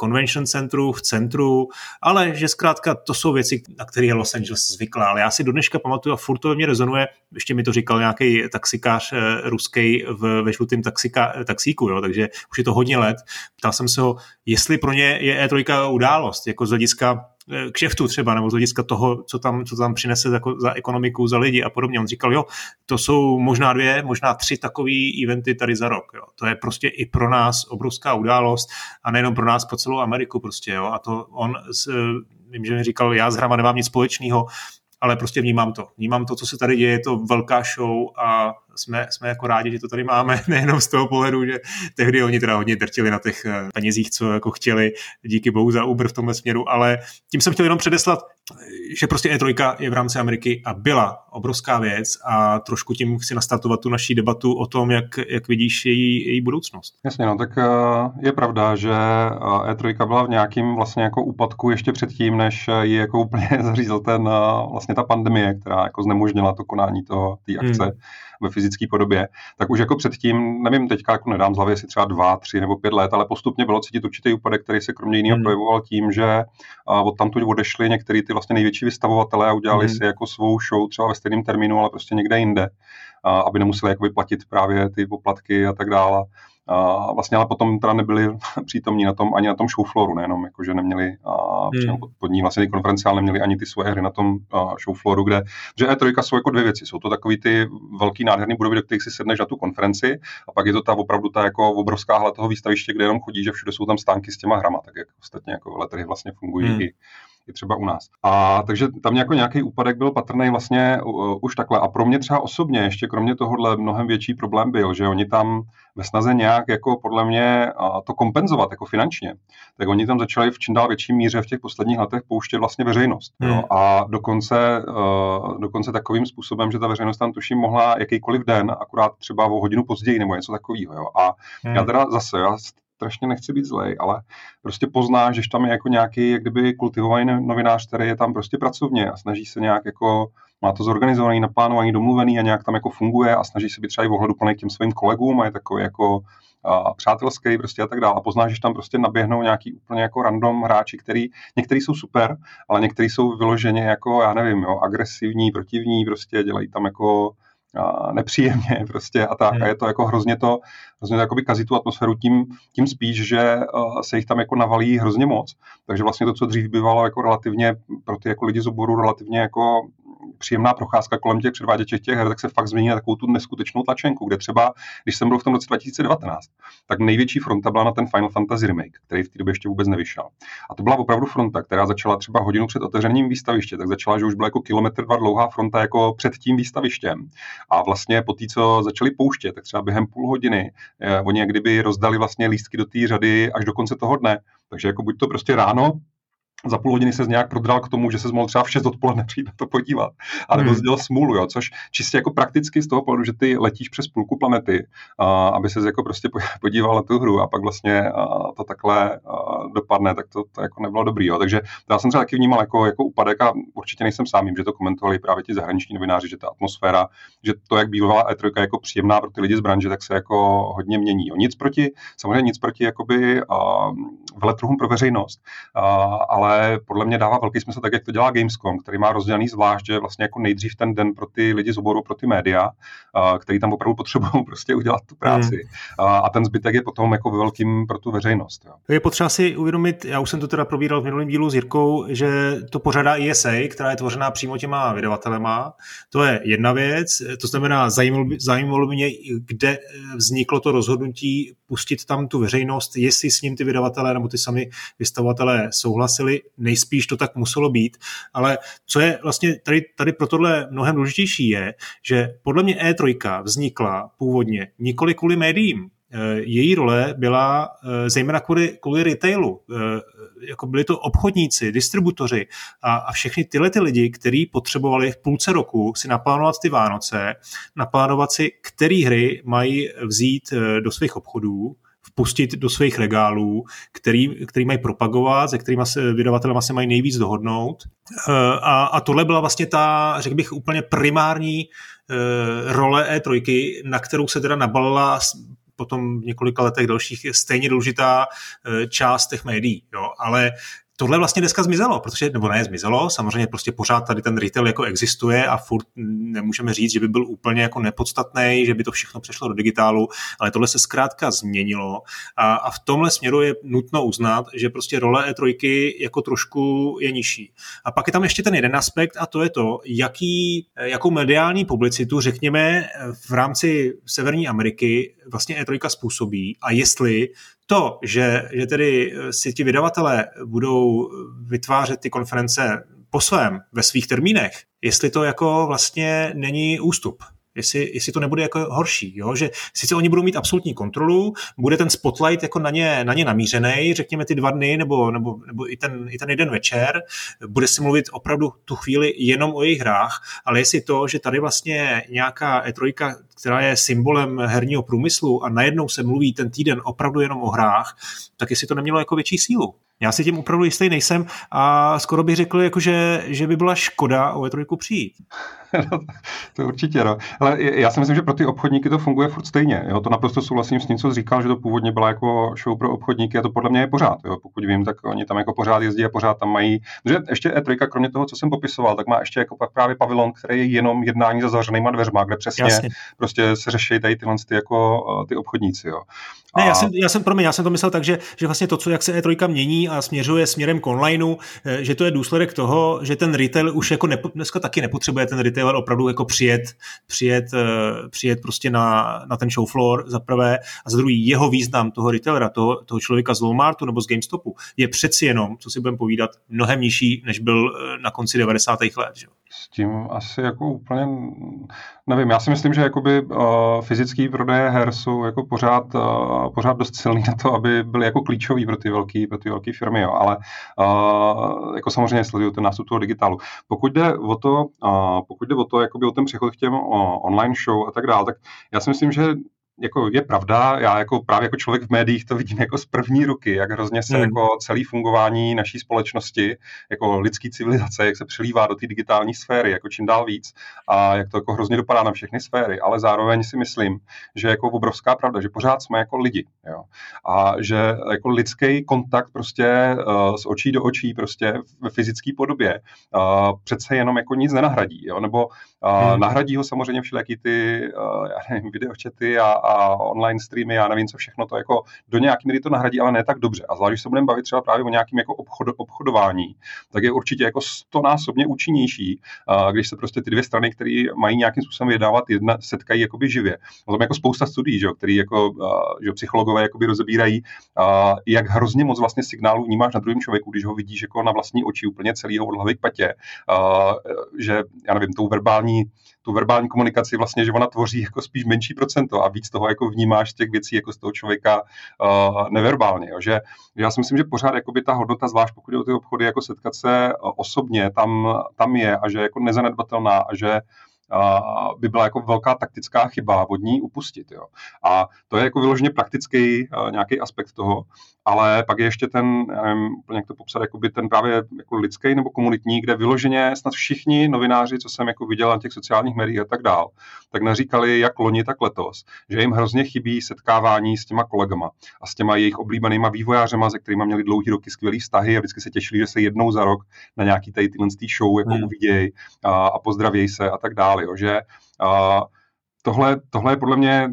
convention centru, v centru, ale že zkrátka to jsou věci, na které je Los Angeles zvyklá. Ale já si do dneška pamatuju a furt to ve mně rezonuje, ještě mi to říkal nějaký taxikář uh, ruský v, ve žlutém taxika, taxíku, jo, takže už je to hodně let. Ptal jsem se ho, jestli pro ně je E3 událost, jako z hlediska kšeftu třeba, nebo z hlediska toho, co tam, co tam přinese za, za ekonomiku, za lidi a podobně. On říkal, jo, to jsou možná dvě, možná tři takové eventy tady za rok. Jo. To je prostě i pro nás obrovská událost a nejenom pro nás, po celou Ameriku prostě. Jo. A to on, vím, že mi říkal, já s hrama nemám nic společného, ale prostě vnímám to. Vnímám to, co se tady děje, je to velká show a jsme, jsme jako rádi, že to tady máme, nejenom z toho pohledu, že tehdy oni teda hodně drtili na těch eh, penězích, co jako chtěli, díky bohu za Uber v tomhle směru, ale tím jsem chtěl jenom předeslat, že prostě E3 je v rámci Ameriky a byla obrovská věc a trošku tím chci nastartovat tu naší debatu o tom, jak, jak vidíš její, její budoucnost. Jasně, no tak eh, je pravda, že E3 eh, e byla v nějakým vlastně jako úpadku ještě předtím, než ji jako úplně zařízl ten vlastně ta pandemie, která jako znemožnila to konání toho, té akce. Hmm ve fyzické podobě, tak už jako předtím, nevím, teďka jako nedám z hlavy, jestli třeba dva, tři nebo pět let, ale postupně bylo cítit určitý úpadek, který se kromě jiného hmm. projevoval tím, že od tamtud odešli některý ty vlastně největší vystavovatelé a udělali hmm. si jako svou show třeba ve stejném termínu, ale prostě někde jinde, aby nemuseli jakoby platit právě ty poplatky a tak dále. A vlastně ale potom teda nebyli přítomní na tom, ani na tom showflooru, nejenom jako, že neměli a, hmm. pod, ní vlastně konference, ale neměli ani ty svoje hry na tom a, showflooru, kde, že E3 jsou jako dvě věci. Jsou to takový ty velký nádherný budovy, do kterých si sedneš na tu konferenci a pak je to ta opravdu ta jako obrovská hala toho výstaviště, kde jenom chodí, že všude jsou tam stánky s těma hrama, tak jak ostatně jako veletrhy vlastně fungují hmm. i i třeba u nás. A takže tam jako nějaký úpadek byl patrný vlastně uh, už takhle. A pro mě třeba osobně ještě kromě tohohle mnohem větší problém byl, že oni tam ve snaze nějak jako podle mě uh, to kompenzovat jako finančně, tak oni tam začali v čím dál větší míře v těch posledních letech pouštět vlastně veřejnost. Hmm. Jo? A dokonce, uh, dokonce takovým způsobem, že ta veřejnost tam tuším mohla jakýkoliv den, akurát třeba o hodinu později nebo něco takového. Jo? A hmm. já teda zase, já strašně nechci být zlej, ale prostě poznáš, že tam je jako nějaký, jak kdyby kultivovaný novinář, který je tam prostě pracovně a snaží se nějak jako má to zorganizovaný, naplánovaný, domluvený a nějak tam jako funguje a snaží se být třeba i ohledu plný těm svým kolegům a je takový jako a přátelský prostě a tak dále. A poznáš, že tam prostě naběhnou nějaký úplně jako random hráči, který, některý jsou super, ale některý jsou vyloženě jako, já nevím, jo, agresivní, protivní, prostě dělají tam jako nepříjemně prostě a tak. A je to jako hrozně to, hrozně to jakoby kazí tu atmosféru tím, tím spíš, že uh, se jich tam jako navalí hrozně moc. Takže vlastně to, co dřív bývalo jako relativně pro ty jako lidi z oboru relativně jako příjemná procházka kolem těch předváděčů těch her, tak se fakt změní na takovou tu neskutečnou tlačenku, kde třeba, když jsem byl v tom roce 2019, tak největší fronta byla na ten Final Fantasy remake, který v té době ještě vůbec nevyšel. A to byla opravdu fronta, která začala třeba hodinu před otevřením výstaviště, tak začala, že už byla jako kilometr dva dlouhá fronta jako před tím výstavištěm. A vlastně po té, co začali pouštět, tak třeba během půl hodiny eh, oni jak kdyby rozdali vlastně lístky do té řady až do konce toho dne. Takže jako buď to prostě ráno, za půl hodiny se nějak prodral k tomu, že se mohl třeba v 6 odpoledne přijít na to podívat. A nebo hmm. smůlu, jo, což čistě jako prakticky z toho pohledu, že ty letíš přes půlku planety, a, aby se jako prostě podíval na tu hru a pak vlastně a, to takhle a, dopadne, tak to, to jako nebylo dobrý. Jo. Takže já jsem třeba taky vnímal jako, jako úpadek a určitě nejsem sám, že to komentovali právě ti zahraniční novináři, že ta atmosféra, že to, jak bývala E3 jako příjemná pro ty lidi z branže, tak se jako hodně mění. Jo. Nic proti, samozřejmě nic proti jakoby, a, veletrhům pro veřejnost, a, ale ale podle mě dává velký smysl tak, jak to dělá Gamescom, který má rozdělený zvlášť, že vlastně jako nejdřív ten den pro ty lidi z oboru, pro ty média, který tam opravdu potřebují prostě udělat tu práci. Hmm. A ten zbytek je potom jako velkým pro tu veřejnost. Jo. Je potřeba si uvědomit, já už jsem to teda probíral v minulém dílu s Jirkou, že to pořádá ESA, která je tvořená přímo těma vydavatelema. To je jedna věc, to znamená, zajímalo by, zajímalo by mě, kde vzniklo to rozhodnutí pustit tam tu veřejnost, jestli s ním ty vydavatelé nebo ty sami vystavovatelé souhlasili, nejspíš to tak muselo být, ale co je vlastně tady, tady pro tohle mnohem důležitější je, že podle mě E3 vznikla původně nikoli kvůli médiím, eh, její role byla eh, zejména kvůli, kvůli retailu. Eh, jako byli to obchodníci, distributoři a, a všechny tyhle ty lidi, kteří potřebovali v půlce roku si naplánovat ty Vánoce, naplánovat si, které hry mají vzít do svých obchodů, vpustit do svých regálů, který, který mají propagovat, se kterými se vydavatelé vlastně mají nejvíc dohodnout. Eh, a, a tohle byla vlastně ta, řekl bych, úplně primární eh, role E3, na kterou se teda nabalila potom v několika letech dalších stejně důležitá eh, část těch médií. Jo. Ale tohle vlastně dneska zmizelo, protože, nebo ne zmizelo, samozřejmě prostě pořád tady ten retail jako existuje a furt nemůžeme říct, že by byl úplně jako nepodstatný, že by to všechno přešlo do digitálu, ale tohle se zkrátka změnilo a, a v tomhle směru je nutno uznat, že prostě role E3 jako trošku je nižší. A pak je tam ještě ten jeden aspekt a to je to, jaký, jakou mediální publicitu, řekněme, v rámci Severní Ameriky vlastně E3 způsobí a jestli to, že, že tedy si ti vydavatelé budou vytvářet ty konference po svém, ve svých termínech, jestli to jako vlastně není ústup jestli, jestli to nebude jako horší, jo? že sice oni budou mít absolutní kontrolu, bude ten spotlight jako na ně, na ně namířený, řekněme ty dva dny nebo, nebo, nebo i, ten, i ten jeden večer, bude si mluvit opravdu tu chvíli jenom o jejich hrách, ale jestli to, že tady vlastně nějaká E3, která je symbolem herního průmyslu a najednou se mluví ten týden opravdu jenom o hrách, tak jestli to nemělo jako větší sílu. Já si tím opravdu jistý nejsem a skoro bych řekl, jako že, že by byla škoda o E3 přijít. no, to určitě, no. Ale já si myslím, že pro ty obchodníky to funguje furt stejně. Jo? To naprosto souhlasím s tím, co říkal, že to původně byla jako show pro obchodníky a to podle mě je pořád. Jo? Pokud vím, tak oni tam jako pořád jezdí a pořád tam mají. Že ještě E3, kromě toho, co jsem popisoval, tak má ještě jako právě pavilon, který je jenom jednání za zavřenýma dveřma, kde přesně Jasně. prostě se řeší tady tyhle ty, jako, ty obchodníci. Jo? Ne, já jsem, já jsem, promiň, já jsem to myslel tak, že, že vlastně to, co jak se E3 mění a směřuje směrem k onlineu, eh, že to je důsledek toho, že ten retail už jako nepo, dneska taky nepotřebuje ten retailer opravdu jako přijet, přijet, eh, přijet prostě na, na ten show floor za prvé a za druhý jeho význam toho retailera, toho, toho člověka z Walmartu nebo z GameStopu je přeci jenom, co si budeme povídat, mnohem nižší, než byl eh, na konci 90. let. Že? S tím asi jako úplně nevím. Já si myslím, že jakoby uh, fyzický prodeje her jsou jako pořád, uh, pořád dost silný na to, aby byly jako klíčový pro ty velké pro ty velké firmy, jo. ale uh, jako samozřejmě sledují ten nástup toho digitálu. Pokud jde o to, uh, pokud jde o to, jakoby o ten přechod k těm uh, online show a tak dále, tak já si myslím, že jako je pravda, já jako právě jako člověk v médiích to vidím jako z první ruky, jak hrozně se hmm. jako celý fungování naší společnosti, jako lidský civilizace, jak se přelívá do té digitální sféry, jako čím dál víc a jak to jako hrozně dopadá na všechny sféry, ale zároveň si myslím, že jako obrovská pravda, že pořád jsme jako lidi, jo. A že jako lidský kontakt prostě uh, z očí do očí prostě ve fyzické podobě uh, přece jenom jako nic nenahradí, jo, nebo hmm. nahradí ho samozřejmě všelijaký ty, uh, já nevím, videočety a, a online streamy, já nevím, co všechno to jako do nějaký míry to nahradí, ale ne tak dobře. A zvlášť, když se budeme bavit třeba právě o nějakým jako obchod, obchodování, tak je určitě jako stonásobně účinnější, uh, když se prostě ty dvě strany, které mají nějakým způsobem vydávat, jedna setkají jakoby živě. No, tam jako spousta studií, že, který jako, uh, že psychologové jakoby rozebírají, jak hrozně moc vlastně signálů vnímáš na druhém člověku, když ho vidíš jako na vlastní oči úplně celého od hlavy k patě, že já nevím, tou verbální, tu verbální komunikaci vlastně, že ona tvoří jako spíš menší procento a víc toho jako vnímáš těch věcí jako z toho člověka uh, neverbálně. Jo. Že já si myslím, že pořád jakoby ta hodnota, zvlášť pokud je o ty obchody, jako setkat se osobně, tam, tam je a že je jako nezanedbatelná a že by byla jako velká taktická chyba od ní upustit. Jo. A to je jako vyloženě praktický nějaký aspekt toho, ale pak je ještě ten, já nevím úplně jak to popsat, jakoby ten právě jako lidský nebo komunitní, kde vyloženě snad všichni novináři, co jsem jako viděl na těch sociálních médiích a tak dál, tak naříkali jak loni, tak letos, že jim hrozně chybí setkávání s těma kolegama a s těma jejich oblíbenýma vývojářema, se kterými měli dlouhý roky skvělý vztahy a vždycky se těšili, že se jednou za rok na nějaký tady tyhle show jako hmm. uvidějí a, a pozdravějí se a tak dále. Jo, že a, tohle, tohle je podle mě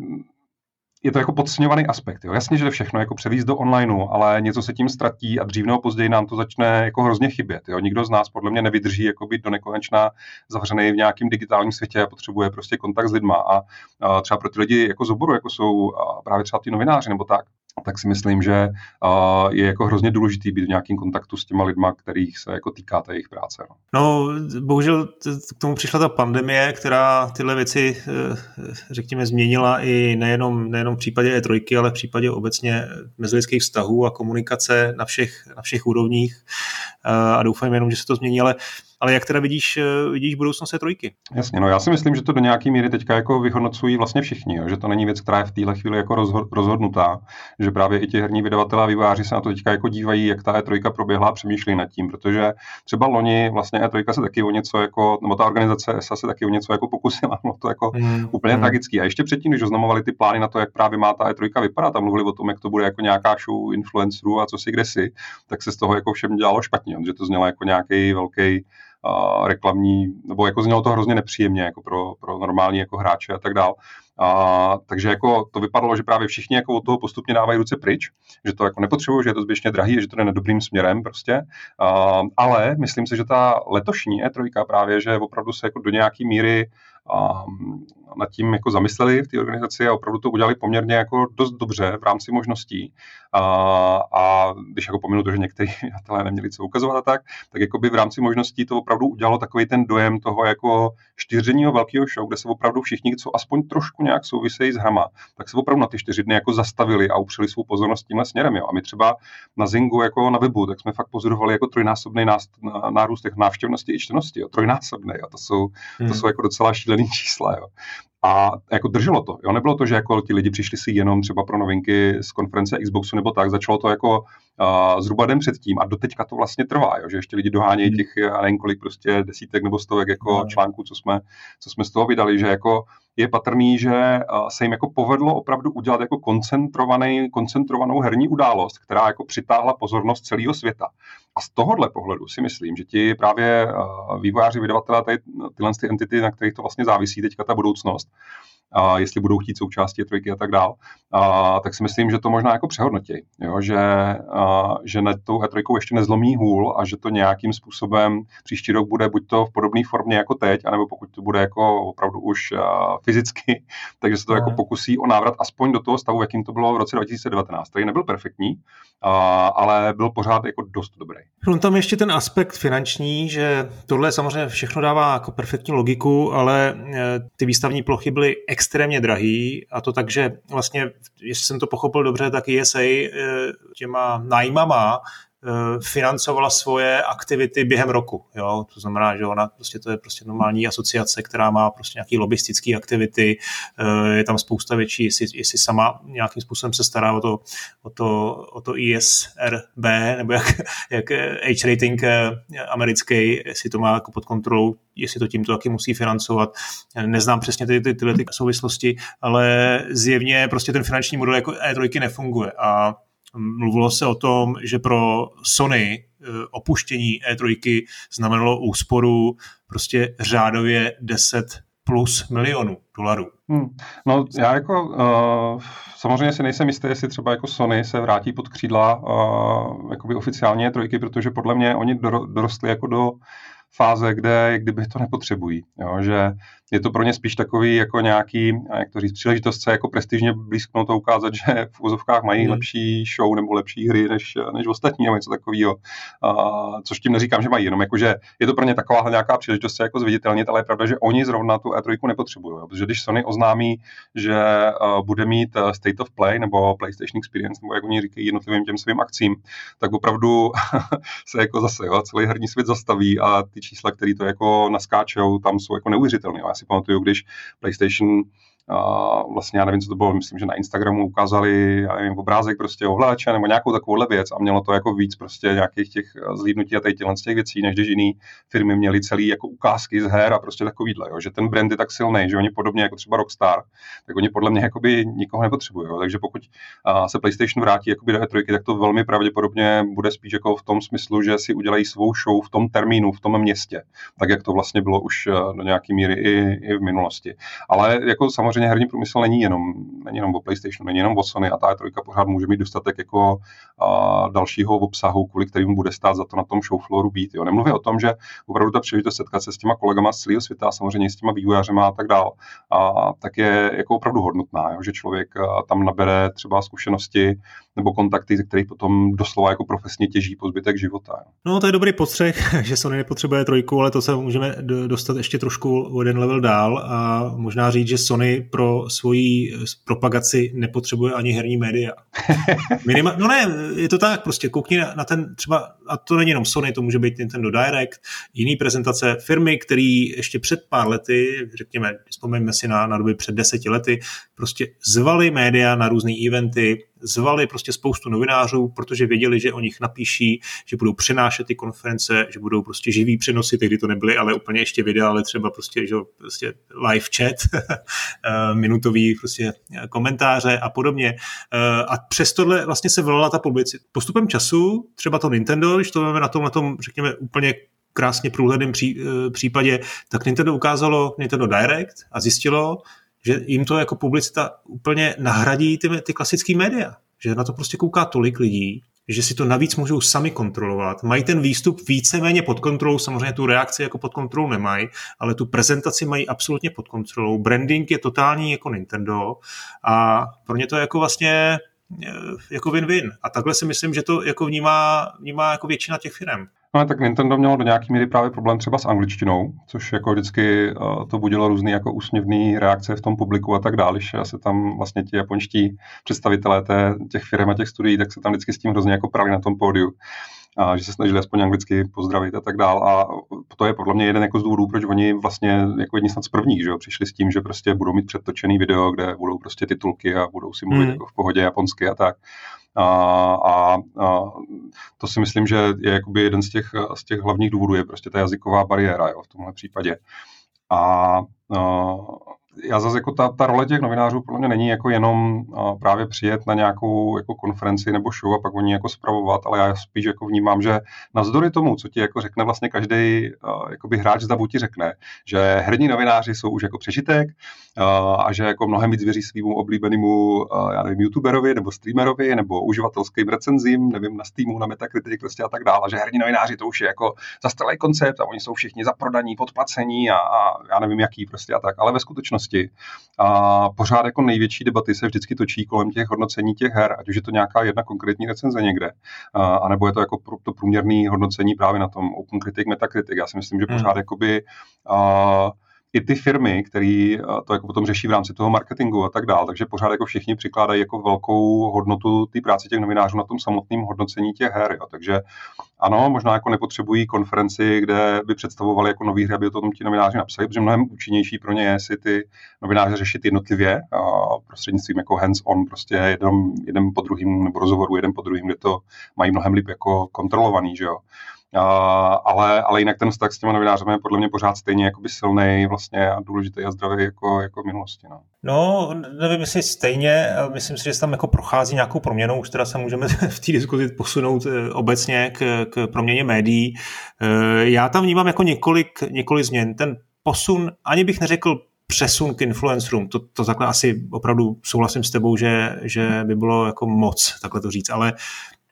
je to jako podceňovaný aspekt. Jo. Jasně, že všechno jako převízt do onlineu, ale něco se tím ztratí a dřív nebo později nám to začne jako hrozně chybět. Jo. Nikdo z nás podle mě nevydrží jako být do nekonečna zavřený v nějakém digitálním světě a potřebuje prostě kontakt s lidma. A, a třeba pro ty lidi jako z oboru, jako jsou právě třeba ty novináři nebo tak, tak si myslím, že je jako hrozně důležitý být v nějakém kontaktu s těma lidma, kterých se jako týká ta jejich práce. No. no, bohužel k tomu přišla ta pandemie, která tyhle věci, eh, řekněme, změnila i nejenom, nejenom v případě E3, ale v případě obecně mezilidských vztahů a komunikace na všech, na všech úrovních eh, a doufám jenom, že se to změní, ale ale jak teda vidíš, eh, vidíš budoucnost té trojky? Jasně, no já si myslím, že to do nějaké míry teďka jako vyhodnocují vlastně všichni, jo, že to není věc, která je v téhle chvíli jako rozhodnutá, že právě i ti herní vydavatelé a výváři se na to teďka jako dívají, jak ta E3 proběhla a přemýšlí nad tím, protože třeba loni vlastně E3 se taky o něco jako, nebo ta organizace ESA se taky o něco jako pokusila, no to jako hmm. úplně hmm. tragický. A ještě předtím, když oznamovali ty plány na to, jak právě má ta E3 vypadat a mluvili o tom, jak to bude jako nějaká show influencerů a co si kde si, tak se z toho jako všem dělalo špatně, že to znělo jako nějaký velký uh, reklamní, nebo jako znělo to hrozně nepříjemně jako pro, pro normální jako hráče a tak dál. A, takže jako to vypadalo, že právě všichni jako od toho postupně dávají ruce pryč, že to jako nepotřebují, že je to zbytečně drahý, že to jde dobrým směrem prostě. A, ale myslím si, že ta letošní E3 právě, že opravdu se jako do nějaký míry a nad tím jako zamysleli v té organizaci a opravdu to udělali poměrně jako dost dobře v rámci možností. A, a když jako pominu to, že někteří vydavatelé neměli co ukazovat a tak, tak jako by v rámci možností to opravdu udělalo takový ten dojem toho jako čtyřdenního velkého show, kde se opravdu všichni, co aspoň trošku nějak souvisejí s hrama, tak se opravdu na ty čtyři dny jako zastavili a upřeli svou pozornost tímhle směrem. Jo. A my třeba na Zingu jako na webu, tak jsme fakt pozorovali jako trojnásobný nárůst těch návštěvnosti i čtenosti. Jo. Trojnásobný. Jo. To, jsou, hmm. to jsou jako docela šílený čísla. Jo. A jako drželo to. Jo? Nebylo to, že jako ti lidi přišli si jenom třeba pro novinky z konference Xboxu nebo tak. Začalo to jako uh, zhruba den předtím a doteďka to vlastně trvá, jo? že ještě lidi dohánějí hmm. těch, já nevím kolik, prostě desítek nebo stovek jako no. článků, co jsme, co jsme z toho vydali, že jako je patrný, že se jim jako povedlo opravdu udělat jako koncentrovaný, koncentrovanou herní událost, která jako přitáhla pozornost celého světa. A z tohohle pohledu si myslím, že ti právě vývojáři, vydavatelé, tyhle ty entity, na kterých to vlastně závisí teďka ta budoucnost, a jestli budou chtít součástí trojky a tak dál, a, tak si myslím, že to možná jako přehodnotí, jo? Že, a, že na tou E3 ještě nezlomí hůl a že to nějakým způsobem příští rok bude buď to v podobné formě jako teď, anebo pokud to bude jako opravdu už a, fyzicky, takže se to no. jako pokusí o návrat aspoň do toho stavu, jakým to bylo v roce 2019, který nebyl perfektní, a, ale byl pořád jako dost dobrý. No tam ještě ten aspekt finanční, že tohle samozřejmě všechno dává jako perfektní logiku, ale e, ty výstavní plochy byly extrémně drahý a to tak, že vlastně, jestli jsem to pochopil dobře, tak ESA eh, těma nájmama financovala svoje aktivity během roku. Jo? To znamená, že ona prostě to je prostě normální asociace, která má prostě nějaký lobistické aktivity, je tam spousta věcí, jestli, jestli sama nějakým způsobem se stará o to, o to, o to ISRB, nebo jak, jak H rating americký, jestli to má jako pod kontrolou, jestli to tímto taky musí financovat. Neznám přesně ty, ty, tyhle ty souvislosti, ale zjevně prostě ten finanční model jako E3 nefunguje a mluvilo se o tom, že pro Sony eh, opuštění E3 znamenalo úsporu prostě řádově 10 plus milionů dolarů. Hmm. No já jako uh, samozřejmě si nejsem jistý, jestli třeba jako Sony se vrátí pod křídla uh, jakoby oficiálně trojky, protože podle mě oni dorostli jako do fáze, kde kdyby to nepotřebují. Jo? Že je to pro ně spíš takový jako nějaký, jak to říct, příležitost se jako prestižně blízknout a ukázat, že v úzovkách mají mm. lepší show nebo lepší hry než, než ostatní nebo něco takového. Uh, což tím neříkám, že mají, jenom jako, že je to pro ně taková nějaká příležitost se jako zviditelnit, ale je pravda, že oni zrovna tu E3 nepotřebují. Protože když Sony oznámí, že uh, bude mít State of Play nebo PlayStation Experience, nebo jak oni říkají jednotlivým těm svým akcím, tak opravdu se jako zase jo, celý herní svět zastaví a ty čísla, které to jako naskáčou, tam jsou jako neuvěřitelné si pamatuju, když PlayStation vlastně já nevím, co to bylo, myslím, že na Instagramu ukázali já nevím, obrázek prostě ovláče nebo nějakou takovouhle věc a mělo to jako víc prostě nějakých těch zlídnutí a těchto z těch věcí, než když jiný firmy měly celý jako ukázky z her a prostě takovýhle, jo, že ten brand je tak silný, že oni podobně jako třeba Rockstar, tak oni podle mě jakoby nikoho nepotřebují, jo, takže pokud se PlayStation vrátí jakoby do E3, tak to velmi pravděpodobně bude spíš jako v tom smyslu, že si udělají svou show v tom termínu, v tom městě, tak jak to vlastně bylo už eh, do nějaké míry i, i v minulosti. Ale jako samozřejmě samozřejmě herní průmysl není jenom, není jenom o PlayStationu, není jenom o Sony a ta trojka pořád může mít dostatek jako a, dalšího obsahu, kvůli kterým bude stát za to na tom show flooru být. Jo. Nemluvím o tom, že opravdu ta příležitost setkat se s těma kolegama z celého světa, samozřejmě s těma vývojářema a tak dál, a, tak je jako opravdu hodnotná, jo, že člověk tam nabere třeba zkušenosti nebo kontakty, ze kterých potom doslova jako profesně těží po zbytek života. Jo. No to je dobrý postřeh, že Sony nepotřebuje trojku, ale to se můžeme dostat ještě trošku o jeden level dál a možná říct, že Sony pro svoji propagaci nepotřebuje ani herní média. Minima, no ne, je to tak, prostě koukni na, na ten třeba, a to není jenom Sony, to může být Nintendo Direct, jiný prezentace firmy, který ještě před pár lety, řekněme, vzpomeňme si na, na doby před deseti lety, prostě zvali média na různé eventy, zvali prostě spoustu novinářů, protože věděli, že o nich napíší, že budou přenášet ty konference, že budou prostě živý přenosy, tehdy to nebyly ale úplně ještě videa, ale třeba prostě, že prostě live chat, eh, minutový prostě komentáře a podobně. Eh, a přes tohle vlastně se volala ta publicita. Postupem času, třeba to Nintendo, když to máme na tom, na tom, řekněme, úplně krásně průhledném pří, eh, případě, tak Nintendo ukázalo Nintendo Direct a zjistilo, že jim to jako publicita úplně nahradí ty, ty klasické média. Že na to prostě kouká tolik lidí, že si to navíc můžou sami kontrolovat. Mají ten výstup víceméně pod kontrolou, samozřejmě tu reakci jako pod kontrolou nemají, ale tu prezentaci mají absolutně pod kontrolou. Branding je totální jako Nintendo a pro ně to je jako vlastně eh, jako win-win. A takhle si myslím, že to jako vnímá, vnímá jako většina těch firm. No tak Nintendo mělo do nějaké míry právě problém třeba s angličtinou, což jako vždycky uh, to budilo různé jako úsměvné reakce v tom publiku a tak dále, když se tam vlastně ti japonští představitelé té, těch firm a těch studií, tak se tam vždycky s tím hrozně jako prali na tom pódiu. A že se snažili aspoň anglicky pozdravit a tak dál. A to je podle mě jeden jako z důvodů, proč oni vlastně jako jedni snad z prvních, že jo, přišli s tím, že prostě budou mít předtočený video, kde budou prostě titulky a budou si mluvit hmm. jako v pohodě japonsky a tak. A, a, a to si myslím, že je jakoby jeden z těch, z těch hlavních důvodů, je prostě ta jazyková bariéra jo, v tomhle případě. A, a já zase jako ta, ta role těch novinářů podle mě není jako jenom právě přijet na nějakou jako konferenci nebo show a pak oni jako spravovat, ale já spíš jako vnímám, že navzdory tomu, co ti jako řekne vlastně každý uh, hráč z ti řekne, že herní novináři jsou už jako přežitek a že jako mnohem víc věří svýmu oblíbenému já nevím, youtuberovi nebo streamerovi nebo uživatelským recenzím, nevím, na Steamu, na Metacritic prostě a tak dále, že herní novináři to už je jako zastaralý koncept a oni jsou všichni zaprodaní, podplacení a, a já nevím jaký prostě a tak, ale ve skutečnosti společnosti. A pořád jako největší debaty se vždycky točí kolem těch hodnocení těch her, ať už je to nějaká jedna konkrétní recenze někde, a, anebo je to jako to průměrné hodnocení právě na tom Open Critic, Metacritic. Já si myslím, že pořád hmm. jakoby a, i ty firmy, které to jako potom řeší v rámci toho marketingu a tak dále, takže pořád jako všichni přikládají jako velkou hodnotu té práce těch novinářů na tom samotném hodnocení těch her. Jo. Takže ano, možná jako nepotřebují konferenci, kde by představovali jako nový hry, aby o tom ti novináři napsali, protože mnohem účinnější pro ně je si ty novináře řešit jednotlivě a prostřednictvím jako hands-on, prostě jeden, jeden po druhým nebo rozhovoru jeden po druhým, kde to mají mnohem líp jako kontrolovaný, že jo. Ale, ale jinak ten vztah s těma novinářemi je podle mě pořád stejně jakoby silný vlastně a důležitý a zdravý jako, jako v minulosti. No. no, nevím, jestli stejně, myslím si, že se tam jako prochází nějakou proměnou, už teda se můžeme v té diskuzi posunout eh, obecně k, k proměně médií. Eh, já tam vnímám jako několik, několik změn. Ten posun, ani bych neřekl přesun k influencerům. To, to takhle asi opravdu souhlasím s tebou, že, že by bylo jako moc takhle to říct, ale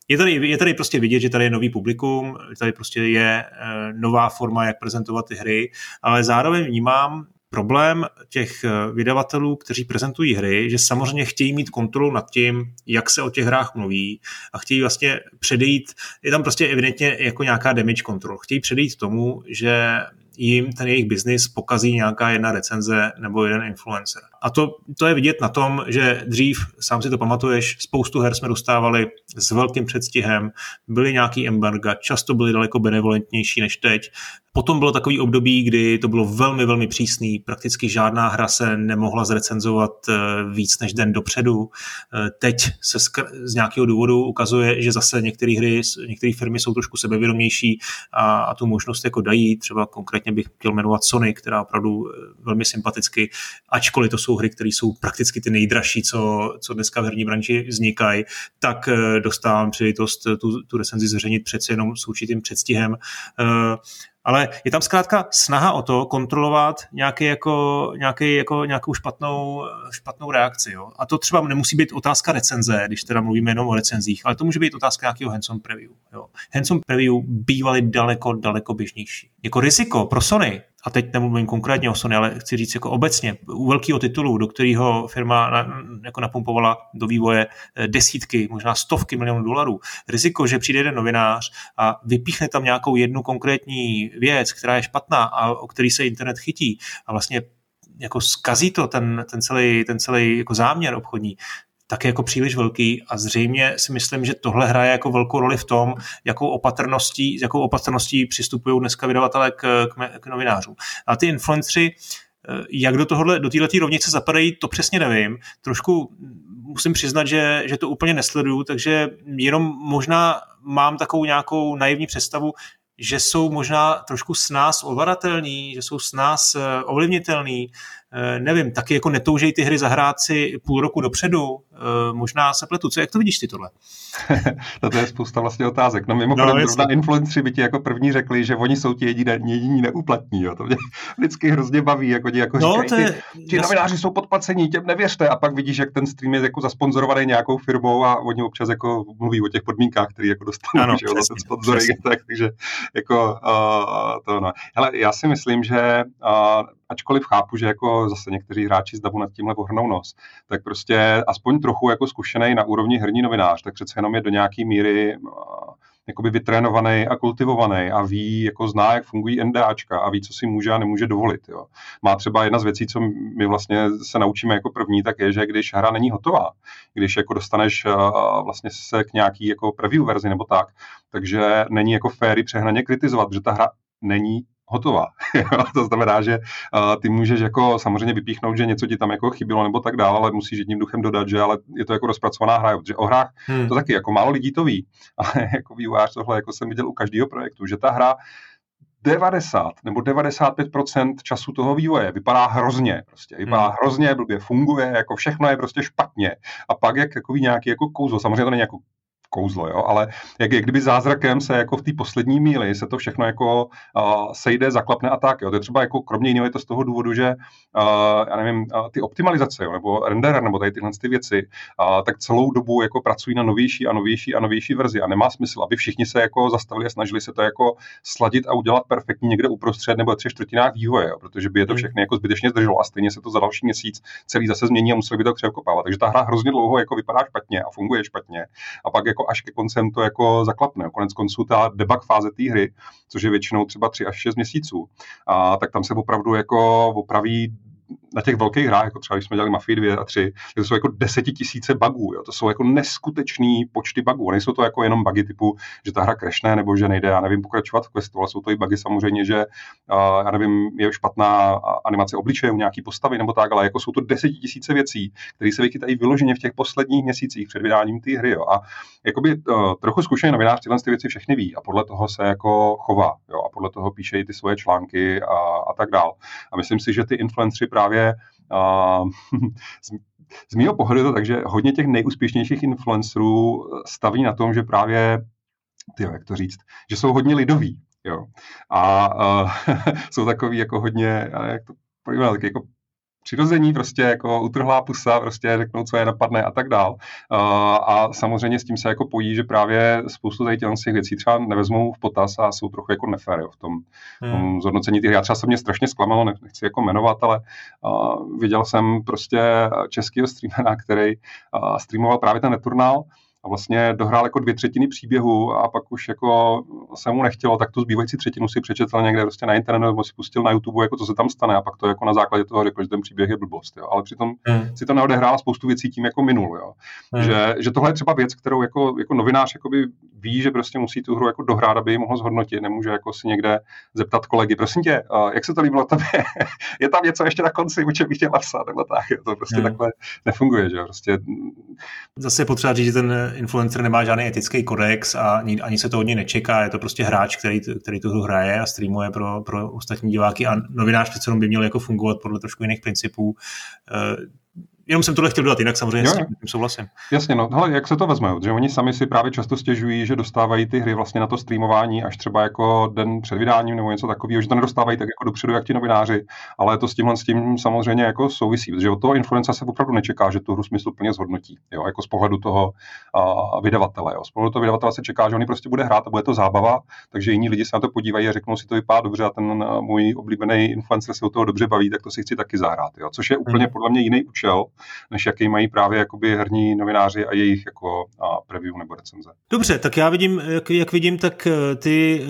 je tady, je tady prostě vidět, že tady je nový publikum, tady prostě je uh, nová forma, jak prezentovat ty hry, ale zároveň vnímám problém těch eh, vydavatelů, kteří prezentují hry, že samozřejmě chtějí mít kontrolu nad tím, jak se o těch hrách mluví a chtějí vlastně předejít, je tam prostě evidentně jako nějaká damage control, chtějí předejít tomu, že jim ten jejich biznis pokazí nějaká jedna recenze nebo jeden influencer. A to, to je vidět na tom, že dřív, sám si to pamatuješ, spoustu her jsme dostávali s velkým předstihem, byly nějaký embarga, často byly daleko benevolentnější než teď. Potom bylo takový období, kdy to bylo velmi, velmi přísný, prakticky žádná hra se nemohla zrecenzovat eh, víc než den dopředu. Eh, teď se z nějakého důvodu ukazuje, že zase některé hry, některé firmy jsou trošku sebevědomější a, a tu možnost jako dají. Třeba konkrétně bych chtěl jmenovat Sony, která opravdu eh, velmi sympaticky, ačkoliv to jsou hry, které jsou prakticky ty nejdražší, co, co dneska v herní branži vznikají, tak dostávám příležitost tu, tu recenzi zveřejnit přece jenom s určitým předstihem ale je tam zkrátka snaha o to kontrolovat nějaký jako, nějaký jako, nějakou špatnou, špatnou reakci. Jo? A to třeba nemusí být otázka recenze, když teda mluvíme jenom o recenzích, ale to může být otázka nějakého hands-on preview. Jo? Hands-on preview bývaly daleko, daleko běžnější. Jako riziko pro Sony a teď nemluvím konkrétně o Sony, ale chci říct jako obecně, u velkého titulu, do kterého firma na, jako napumpovala do vývoje eh, desítky, možná stovky milionů dolarů, riziko, že přijde jeden novinář a vypíchne tam nějakou jednu konkrétní věc, která je špatná a o který se internet chytí a vlastně jako zkazí to ten, ten celý, ten celý jako záměr obchodní, tak jako příliš velký a zřejmě si myslím, že tohle hraje jako velkou roli v tom, jakou opatrností, jakou opatrností přistupují dneska vydavatelé k, k, k novinářům. A ty influenceri, eh, jak do tohohle, do této rovnice zapadají, to přesně nevím. Trošku musím přiznat, že, že to úplně nesleduju, takže jenom možná mám takovou nějakou naivní představu, že jsou možná trošku s nás ovladatelní, že jsou s nás eh, ovlivnitelní, nevím, taky jako netoužej ty hry zahrát si půl roku dopředu, eh, možná se pletu. Co, jak to vidíš ty tohle? no to je spousta vlastně otázek. No mimochodem, no, zrovna influenceri by ti jako první řekli, že oni jsou ti jediní, jediní neuplatní. Jo. To mě vždycky hrozně baví, jako, jako no, říkají, to je, ty, ti novináři jsou podplacení, těm nevěřte. A pak vidíš, jak ten stream je jako zasponzorovaný nějakou firmou a oni občas jako mluví o těch podmínkách, které jako dostanou ano, že, za ten. Tak, takže jako uh, to no. Hele, já si myslím, že uh, ačkoliv chápu, že jako zase někteří hráči z davu nad tímhle pohrnou nos, tak prostě aspoň trochu jako zkušený na úrovni herní novinář, tak přece jenom je do nějaký míry jakoby vytrénovaný a kultivovaný a ví, jako zná, jak fungují NDAčka a ví, co si může a nemůže dovolit. Jo. Má třeba jedna z věcí, co my vlastně se naučíme jako první, tak je, že když hra není hotová, když jako dostaneš vlastně se k nějaký jako preview verzi nebo tak, takže není jako féry přehnaně kritizovat, protože ta hra není hotová. to znamená, že uh, ty můžeš jako samozřejmě vypíchnout, že něco ti tam jako chybilo nebo tak dále, ale musíš jedním duchem dodat, že ale je to jako rozpracovaná hra, protože o hrách hmm. to taky jako málo lidí to ví, ale jako vývojář tohle jako jsem viděl u každého projektu, že ta hra 90 nebo 95% času toho vývoje vypadá hrozně, prostě vypadá hmm. hrozně, blbě funguje, jako všechno je prostě špatně. A pak jak takový nějaký jako kouzlo, samozřejmě to není jako kouzlo, jo? ale jak, jak kdyby zázrakem se jako v té poslední míli se to všechno jako uh, sejde, zaklapne a tak. Jo? To je třeba jako kromě jiného je to z toho důvodu, že uh, já nevím, uh, ty optimalizace jo? nebo renderer nebo tady tyhle ty věci, uh, tak celou dobu jako pracují na novější a novější a novější verzi a nemá smysl, aby všichni se jako zastavili a snažili se to jako sladit a udělat perfektně někde uprostřed nebo tři čtvrtinách vývoje, jo? protože by je to hmm. všechny jako zbytečně zdrželo a stejně se to za další měsíc celý zase změní a museli by to překopávat. Takže ta hra hrozně dlouho jako vypadá špatně a funguje špatně. A pak jako až ke koncem to jako zaklapne. Konec konců ta debug fáze té hry, což je většinou třeba 3 až 6 měsíců, a tak tam se opravdu jako opraví na těch velkých hrách, jako třeba když jsme dělali Mafii 2 a 3, to jsou jako desetitisíce bugů, jo. to jsou jako neskutečný počty bugů. Nejsou to jako jenom bugy typu, že ta hra krešne nebo že nejde, já nevím, pokračovat v questu, ale jsou to i bugy samozřejmě, že já nevím, je špatná animace obličeje u nějaký postavy nebo tak, ale jako jsou to desetitisíce věcí, které se vychytají vyloženě v těch posledních měsících před vydáním té hry. Jo. A jakoby uh, trochu zkušený novinář tyhle ty věci všechny ví a podle toho se jako chová jo, a podle toho píše i ty svoje články a, a tak dál. A myslím si, že ty influenceri právě Uh, z, z mého pohledu je to tak, že hodně těch nejúspěšnějších influencerů staví na tom, že právě, ty, jak to říct, že jsou hodně lidoví. Jo. A uh, jsou takový jako hodně, jak to pojmenovat, jako přirození, prostě jako utrhlá pusa, prostě řeknou, co je napadne a tak dál. A samozřejmě s tím se jako pojí, že právě spoustu tady těch věcí třeba nevezmou v potaz a jsou trochu jako nefér jo, v tom, hmm. tom zhodnocení těch. Já třeba se mě strašně zklamalo, nechci jako jmenovat, ale uh, viděl jsem prostě českého streamera, který uh, streamoval právě ten returnál a vlastně dohrál jako dvě třetiny příběhu a pak už jako se mu nechtělo, tak tu zbývající třetinu si přečetl někde prostě na internetu nebo si pustil na YouTube, jako co se tam stane a pak to jako na základě toho řekl, že ten příběh je blbost, jo. ale přitom hmm. si to neodehrál spoustu věcí tím jako minul, jo. Hmm. Že, že, tohle je třeba věc, kterou jako, jako novinář jakoby ví, že prostě musí tu hru jako dohrát, aby ji mohl zhodnotit, nemůže jako si někde zeptat kolegy, prosím tě, jak se to líbilo tobě, je tam něco ještě na konci, o čem bych chtěl napsat, nebo tak, to prostě hmm. takhle nefunguje, že prostě. Zase potřeba říct, že ten influencer nemá žádný etický kodex a ani, ani se to od něj nečeká. Je to prostě hráč, který, který tu hru hraje a streamuje pro, pro ostatní diváky a novinář přece by měl jako fungovat podle trošku jiných principů. Jenom jsem tohle chtěl dodat, jinak samozřejmě jo, s tím souhlasím. Jasně, no, hele, jak se to vezme, že oni sami si právě často stěžují, že dostávají ty hry vlastně na to streamování až třeba jako den před vydáním nebo něco takového, že to nedostávají tak jako dopředu, jak ti novináři, ale to s tímhle s tím samozřejmě jako souvisí, protože od toho influenca se opravdu nečeká, že tu hru smysluplně zhodnotí, jo, jako z pohledu toho uh, vydavatele. Jo. Z pohledu toho vydavatele se čeká, že on prostě bude hrát a bude to zábava, takže jiní lidi se na to podívají a řeknou si to vypadá dobře a ten uh, můj oblíbený influencer se o toho dobře baví, tak to si chci taky zahrát, jo. což je úplně hmm. podle mě jiný účel, než jaký mají právě jakoby herní novináři a jejich jako a preview nebo recenze. Dobře, tak já vidím, jak, jak vidím, tak eh, ty uh,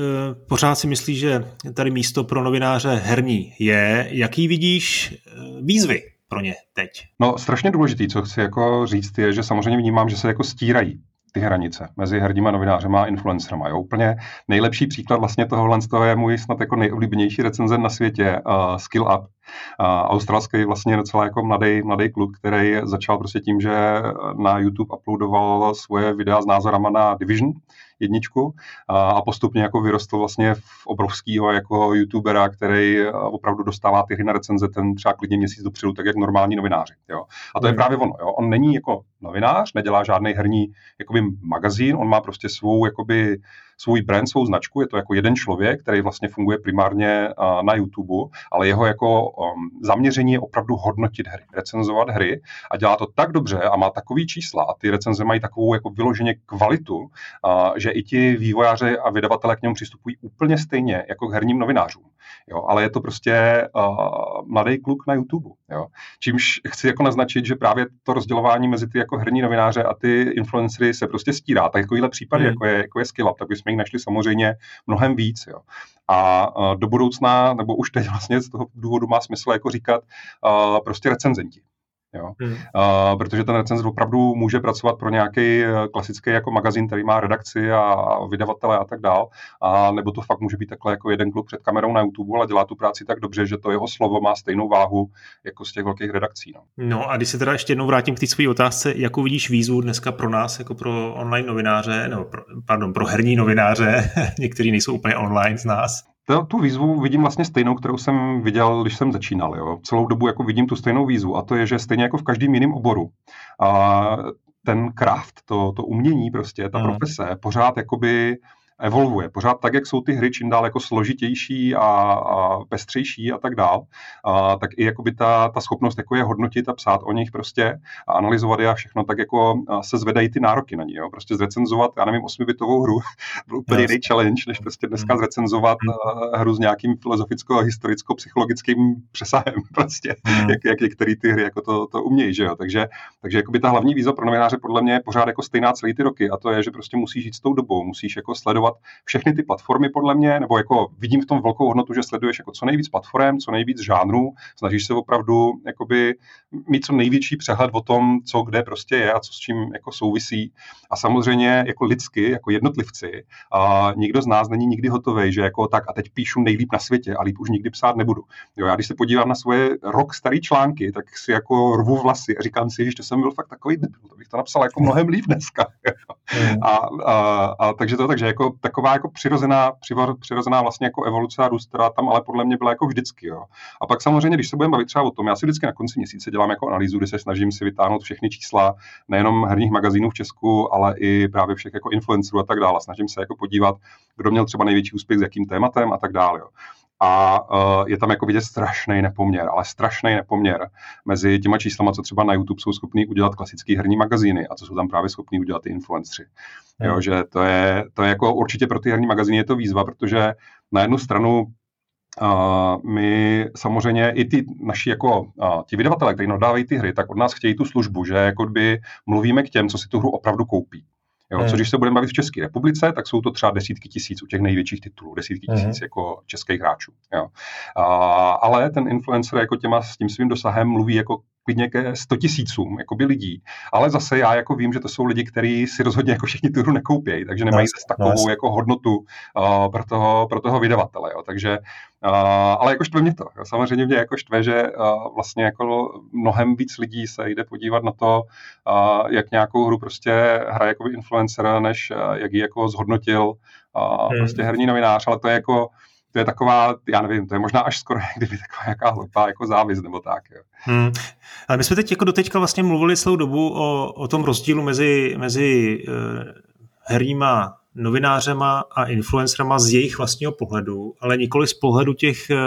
pořád si myslíš, že tady místo pro novináře herní je. Jaký vidíš uh, výzvy pro ně teď? No, strašně důležitý, co chci jako říct, je, že samozřejmě vnímám, že se jako stírají ty hranice mezi herníma novinářema a influencerama. Jo? Úplně nejlepší příklad vlastně tohohle toho je můj snad jako nejoblíbenější recenzen na světě, uh, Skill Up. Uh, australský vlastně docela jako mladý, mladý kluk, který začal prostě tím, že na YouTube uploadoval svoje videa s názorama na Division, jedničku a postupně jako vyrostl vlastně v obrovského jako youtubera, který eh, opravdu dostává ty hry na recenze ten třeba klidně měsíc dopředu, tak jak normální novináři. Jo. A to je hmm. právě ono. Jo. On není jako novinář, nedělá žádný herní jakoby, magazín, on má prostě svou jakoby, svůj brand, svou značku, je to jako jeden člověk, který vlastně funguje primárně na YouTube, ale jeho jako um, zaměření je opravdu hodnotit hry, recenzovat hry a dělá to tak dobře a má takový čísla a ty recenze mají takovou jako vyloženě kvalitu, že i ti vývojáři a vydavatelé k němu přistupují úplně stejně jako k herním novinářům. Jo, ale je to prostě uh, mladý kluk na YouTube. Jo. Čímž chci jako naznačit, že právě to rozdělování mezi ty jako herní novináře a ty influencery se prostě stírá. Tak takovýhle případy, hmm. jako je, jako je Skill tak bychom jich našli samozřejmě mnohem víc. Jo. A uh, do budoucna, nebo už teď vlastně z toho důvodu má smysl jako říkat uh, prostě recenzenti. Jo? Hmm. Uh, protože ten recenzent opravdu může pracovat pro nějaký eh, klasický jako magazín, který má redakci a, a vydavatele a tak dál, a nebo to fakt může být takhle jako jeden kluk před kamerou na YouTube, ale dělá tu práci tak dobře, že to jeho slovo má stejnou váhu jako z těch velkých redakcí. No, no a když se teda ještě jednou vrátím k té své otázce, jakou vidíš výzvu dneska pro nás, jako pro online novináře, nebo pro, pardon, pro herní novináře, někteří nejsou úplně online z nás? To, tu výzvu vidím vlastně stejnou, kterou jsem viděl, když jsem začínal. Jo. Celou dobu jako vidím tu stejnou výzvu a to je, že stejně jako v každém jiném oboru a ten craft, to, to umění prostě, ta mm. profese pořád jakoby evolvuje. Pořád tak, jak jsou ty hry čím dál jako složitější a, a pestřejší a tak dál, a, tak i jakoby ta, ta schopnost jako je hodnotit a psát o nich prostě a analyzovat je a všechno, tak jako se zvedají ty nároky na ně. Jo. Prostě zrecenzovat, já nevím, osmibitovou hru byl úplně jiný challenge, než prostě dneska mm. zrecenzovat mm. hru s nějakým filozoficko-historicko-psychologickým přesahem prostě, mm. jak, jak některé ty hry jako to, to umějí, že jo. Takže, takže jakoby ta hlavní výzva pro novináře podle mě je pořád jako stejná celý ty roky a to je, že prostě musíš žít s tou dobou, musíš jako sledovat všechny ty platformy podle mě, nebo jako vidím v tom velkou hodnotu, že sleduješ jako co nejvíc platform, co nejvíc žánrů, snažíš se opravdu jakoby mít co největší přehled o tom, co kde prostě je a co s čím jako souvisí. A samozřejmě jako lidsky, jako jednotlivci, a nikdo z nás není nikdy hotový, že jako tak a teď píšu nejlíp na světě a líp už nikdy psát nebudu. Jo, já když se podívám na svoje rok starý články, tak si jako rvu vlasy a říkám si, že jsem byl fakt takový debil, to bych to napsal jako mnohem líp dneska. Mm. a, a, a, takže to takže jako taková jako přirozená, přirozená vlastně jako evoluce a růst, která tam ale podle mě byla jako vždycky. Jo. A pak samozřejmě, když se budeme bavit třeba o tom, já si vždycky na konci měsíce dělám jako analýzu, kdy se snažím si vytáhnout všechny čísla nejenom herních magazínů v Česku, ale i právě všech jako influencerů a tak dále. Snažím se jako podívat, kdo měl třeba největší úspěch s jakým tématem a tak dále. Jo a uh, je tam jako vidět strašný nepoměr, ale strašný nepoměr mezi těma číslama, co třeba na YouTube jsou schopní udělat klasický herní magazíny a co jsou tam právě schopní udělat ty influenceri. Hmm. Jo, že to je, to je jako určitě pro ty herní magazíny je to výzva, protože na jednu stranu Uh, my samozřejmě i ty naši jako uh, ti vydavatelé, kteří nadávají ty hry, tak od nás chtějí tu službu, že jako by mluvíme k těm, co si tu hru opravdu koupí. Jo, hmm. co když se budeme bavit v České republice, tak jsou to třeba desítky tisíc u těch největších titulů, desítky hmm. tisíc jako českých hráčů. Jo. A, ale ten influencer jako těma s tím svým dosahem mluví jako klidně ke 100 tisícům jakoby lidí. Ale zase já jako vím, že to jsou lidi, kteří si rozhodně jako všichni tu hru nekoupějí, takže nemají zase takovou jako hodnotu uh, pro, toho, pro toho vydavatele. Jo. Takže, uh, ale jako štve mě to. Jo. Samozřejmě mě jako štve, že uh, vlastně jako mnohem víc lidí se jde podívat na to, uh, jak nějakou hru prostě hraje jako influencer, než uh, jak ji jako zhodnotil uh, hmm. prostě herní novinář, ale to je jako to je taková, já nevím, to je možná až skoro kdyby taková jaká hloupá jako závis nebo tak. Jo. Hmm. Ale my jsme teď jako doteďka vlastně mluvili celou dobu o, o tom rozdílu mezi, mezi uh, herníma novinářema a influencerama z jejich vlastního pohledu, ale nikoli z pohledu těch uh,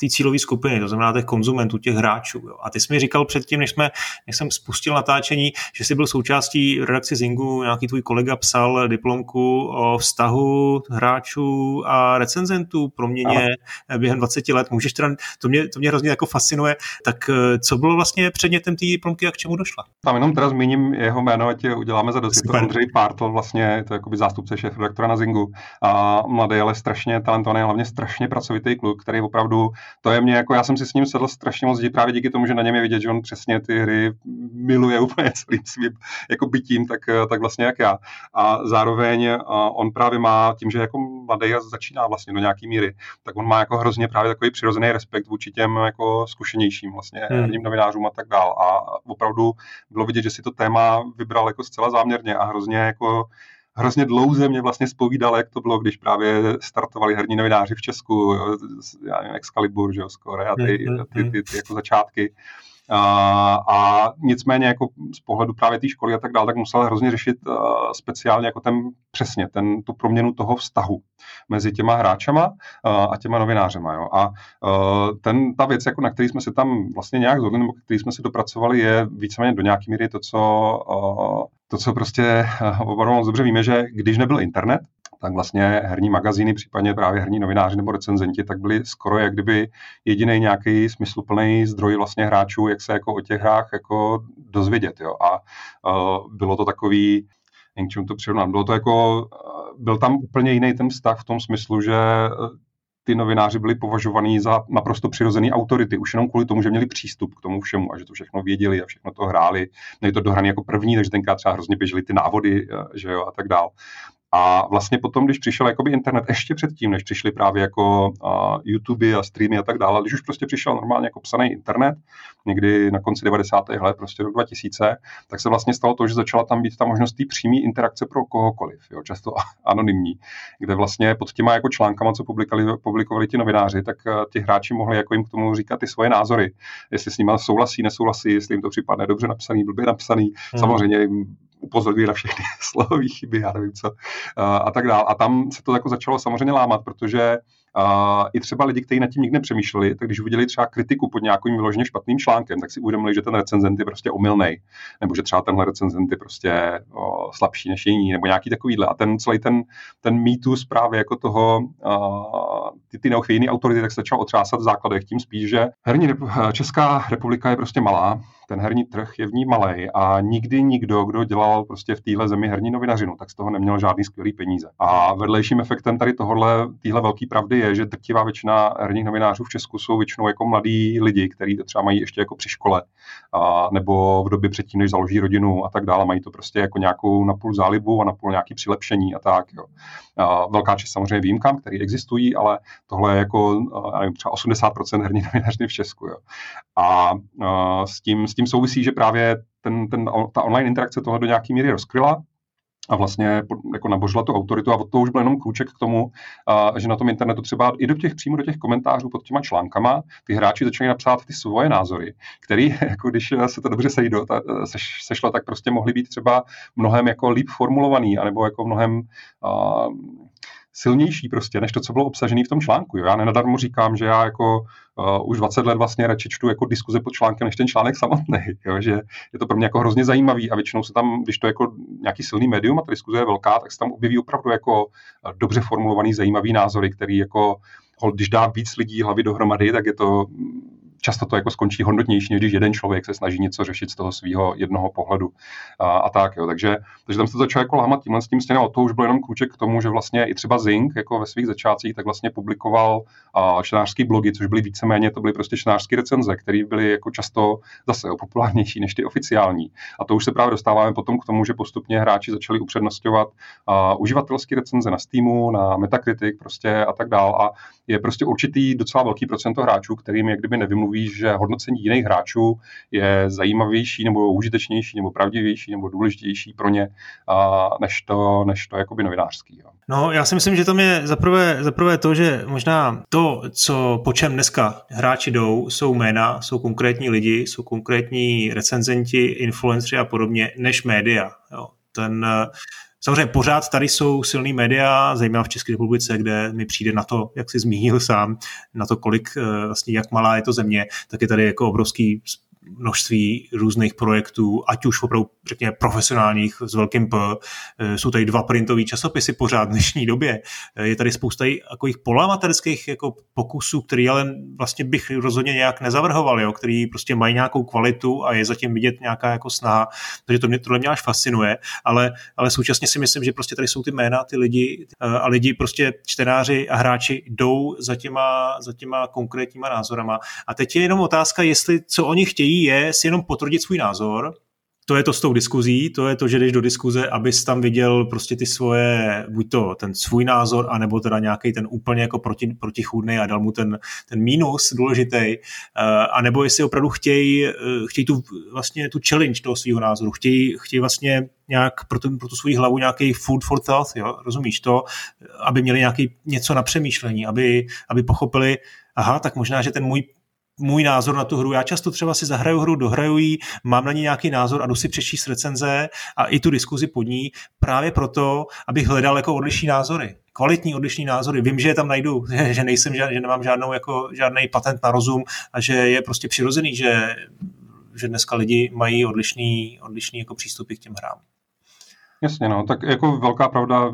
té cílové skupiny, to znamená těch konzumentů, těch hráčů. Jo. A ty jsi mi říkal předtím, než, jsme, než jsem spustil natáčení, že jsi byl součástí redakce Zingu, nějaký tvůj kolega psal diplomku o vztahu hráčů a recenzentů proměně Aha. během 20 let. Můžeš teda, to mě, to mě hrozně jako fascinuje. Tak eh, co bylo vlastně předmětem té diplomky a k čemu došla? Tam jenom teda zmíním jeho jméno, ať uděláme za dost. Je to Andřej Pártl, vlastně to je jakoby zástupce šéf redaktora na Zingu. A mladý, ale strašně talentovaný, hlavně strašně pracovitý kluk, který opravdu, to je mě jako, já jsem si s ním sedl strašně moc právě díky tomu, že na něm je vidět, že on přesně ty hry miluje úplně celým svým jako bytím, tak, tak vlastně jak já. A zároveň a on právě má, tím, že jako mladý a začíná vlastně do nějaký míry, tak on má jako hrozně právě takový přirozený respekt vůči těm jako zkušenějším vlastně hmm. novinářům a tak dál. A opravdu bylo vidět, že si to téma vybral jako zcela záměrně a hrozně jako hrozně dlouze mě vlastně spovídal, jak to bylo, když právě startovali herní novináři v Česku, já nevím, Excalibur, že jo, Score a ty, mm-hmm. ty, ty, ty, jako začátky. A, a nicméně jako z pohledu právě té školy a tak dále, tak musel hrozně řešit uh, speciálně jako ten přesně ten, tu proměnu toho vztahu mezi těma hráčama uh, a těma novinářema. Jo. A uh, ten, ta věc, jako na který jsme se tam vlastně nějak zhodli, nebo který jsme se dopracovali, je víceméně do nějaké míry to, co to, co prostě moc dobře víme, že když nebyl internet, tak vlastně herní magazíny, případně právě herní novináři nebo recenzenti, tak byli skoro jak kdyby jediný nějaký smysluplný zdroj vlastně hráčů, jak se jako o těch hrách jako dozvědět. Jo. A uh, bylo to takový, jen čím to přirovnám, bylo to jako, byl tam úplně jiný ten vztah v tom smyslu, že ty novináři byli považovaní za naprosto přirozený autority, už jenom kvůli tomu, že měli přístup k tomu všemu a že to všechno věděli a všechno to hráli. Měli to dohraný jako první, takže tenkrát třeba hrozně běžely ty návody eh, že jo, a tak dál. A vlastně potom, když přišel jakoby internet ještě předtím, než přišli právě jako uh, YouTube a streamy a tak dále, když už prostě přišel normálně jako psaný internet, někdy na konci 90. let, prostě rok 2000, tak se vlastně stalo to, že začala tam být ta možnost té přímé interakce pro kohokoliv, jo, často anonymní, kde vlastně pod těma jako článkama, co publikovali, publikovali ti novináři, tak uh, ti hráči mohli jako jim k tomu říkat ty svoje názory, jestli s nimi souhlasí, nesouhlasí, jestli jim to připadne dobře napsaný, blbě napsaný. Hmm. Samozřejmě upozorňuje na všechny slové chyby, já nevím co, a tak dále. A tam se to jako začalo samozřejmě lámat, protože I třeba lidi, kteří nad tím nikdy nepřemýšleli, tak když uviděli třeba kritiku pod nějakým vyloženě špatným článkem, tak si uvědomili, že ten recenzent je prostě omylný, nebo že třeba tenhle recenzent je prostě slabší než jiný, nebo nějaký takovýhle. A ten celý ten, ten mýtus právě jako toho, ty, ty neochvějné autority, tak se začal otřásat v základech tím spíš, že herní Česká republika je prostě malá, ten herní trh je v ní malý a nikdy nikdo, kdo dělal prostě v téhle zemi herní novinařinu, tak z toho neměl žádný skvělý peníze. A vedlejším efektem tady tohohle, téhle velké pravdy je, že drtivá většina herních novinářů v Česku jsou většinou jako mladí lidi, kteří to třeba mají ještě jako při škole, a, nebo v době předtím, než založí rodinu a tak dále, mají to prostě jako nějakou napůl zálibu a napůl nějaký přilepšení a tak. Jo. A velká část samozřejmě výjimkám, které existují, ale tohle je jako nevím, třeba 80% herní novinařiny v Česku. Jo. A, a s, tím, s tím souvisí, že právě ten, ten, ta online interakce tohle do nějaké míry rozkryla, a vlastně jako nabožila tu autoritu a od toho už byl jenom klíček k tomu, a, že na tom internetu třeba i do těch přímo do těch komentářů pod těma článkama ty hráči začali napsat ty svoje názory, které, jako když se to dobře sejdo, ta, seš, sešlo, tak prostě mohly být třeba mnohem jako líp formulovaný, anebo jako mnohem a, silnější prostě, než to, co bylo obsažené v tom článku. Jo. Já nenadarmo říkám, že já jako uh, už 20 let vlastně radši čtu jako diskuze pod článkem, než ten článek samotný. Jo. Že je to pro mě jako hrozně zajímavý a většinou se tam, když to je jako nějaký silný médium a ta diskuze je velká, tak se tam objeví opravdu jako dobře formulovaný, zajímavý názory, který jako když dá víc lidí hlavy dohromady, tak je to často to jako skončí hodnotnější, když jeden člověk se snaží něco řešit z toho svého jednoho pohledu a, a tak. Jo. Takže, takže tam se to jako lámat tímhle s tím stěnou. To už byl jenom kluček k tomu, že vlastně i třeba Zing jako ve svých začátcích tak vlastně publikoval a, čtenářský blogy, což byly víceméně, to byly prostě čtenářské recenze, které byly jako často zase jo, populárnější než ty oficiální. A to už se právě dostáváme potom k tomu, že postupně hráči začali upřednostňovat uživatelské recenze na Steamu, na Metacritic prostě a tak dál. A je prostě určitý docela velký procento hráčů, kterým jak kdyby nevymluví, že hodnocení jiných hráčů je zajímavější nebo užitečnější nebo pravdivější nebo důležitější pro ně a, než to, než to jakoby novinářský. Jo. No, já si myslím, že tam je zaprvé, zaprvé to, že možná to, co po čem dneska hráči jdou, jsou jména, jsou konkrétní lidi, jsou konkrétní recenzenti, influenceri a podobně, než média. Jo. Ten, Samozřejmě pořád tady jsou silný média, zejména v České republice, kde mi přijde na to, jak si zmínil sám, na to, kolik eh, vlastně, jak malá je to země, tak je tady jako obrovský množství různých projektů, ať už opravdu, řekněme, profesionálních s velkým P. Eh, jsou tady dva printové časopisy pořád v dnešní době. Eh, je tady spousta takových polamaterských jako pokusů, který ale vlastně bych rozhodně nějak nezavrhoval, jo, který prostě mají nějakou kvalitu a je zatím vidět nějaká jako snaha. Takže to mě, tohle mě až fascinuje, ale, ale současně si myslím, že prostě tady jsou ty jména, ty lidi eh, a lidi prostě čtenáři a hráči jdou za těma, za těma konkrétníma názorama. A teď je jenom otázka, jestli co oni chtějí je si jenom potvrdit svůj názor, to je to s tou diskuzí, to je to, že jdeš do diskuze, abys tam viděl prostě ty svoje, buď to ten svůj názor, anebo teda nějaký ten úplně jako proti, protichůdný a dal mu ten, ten mínus důležitý, uh, anebo jestli opravdu chtějí, uh, chtějí tu, vlastně tu challenge toho svého názoru, chtějí, chtějí vlastně nějak pro, tu, pro tu svou hlavu nějaký food for thought, jo? rozumíš to, aby měli nějaký něco na přemýšlení, aby, aby pochopili, aha, tak možná, že ten můj můj názor na tu hru. Já často třeba si zahraju hru, dohraju ji, mám na ní nějaký názor a jdu si přečíst recenze a i tu diskuzi pod ní právě proto, abych hledal jako odlišní názory. Kvalitní odlišní názory. Vím, že je tam najdu, že nejsem, že nemám žádnou, jako, žádný patent na rozum a že je prostě přirozený, že, že dneska lidi mají odlišný, odlišný jako přístupy k těm hrám. Jasně, no, tak jako velká pravda,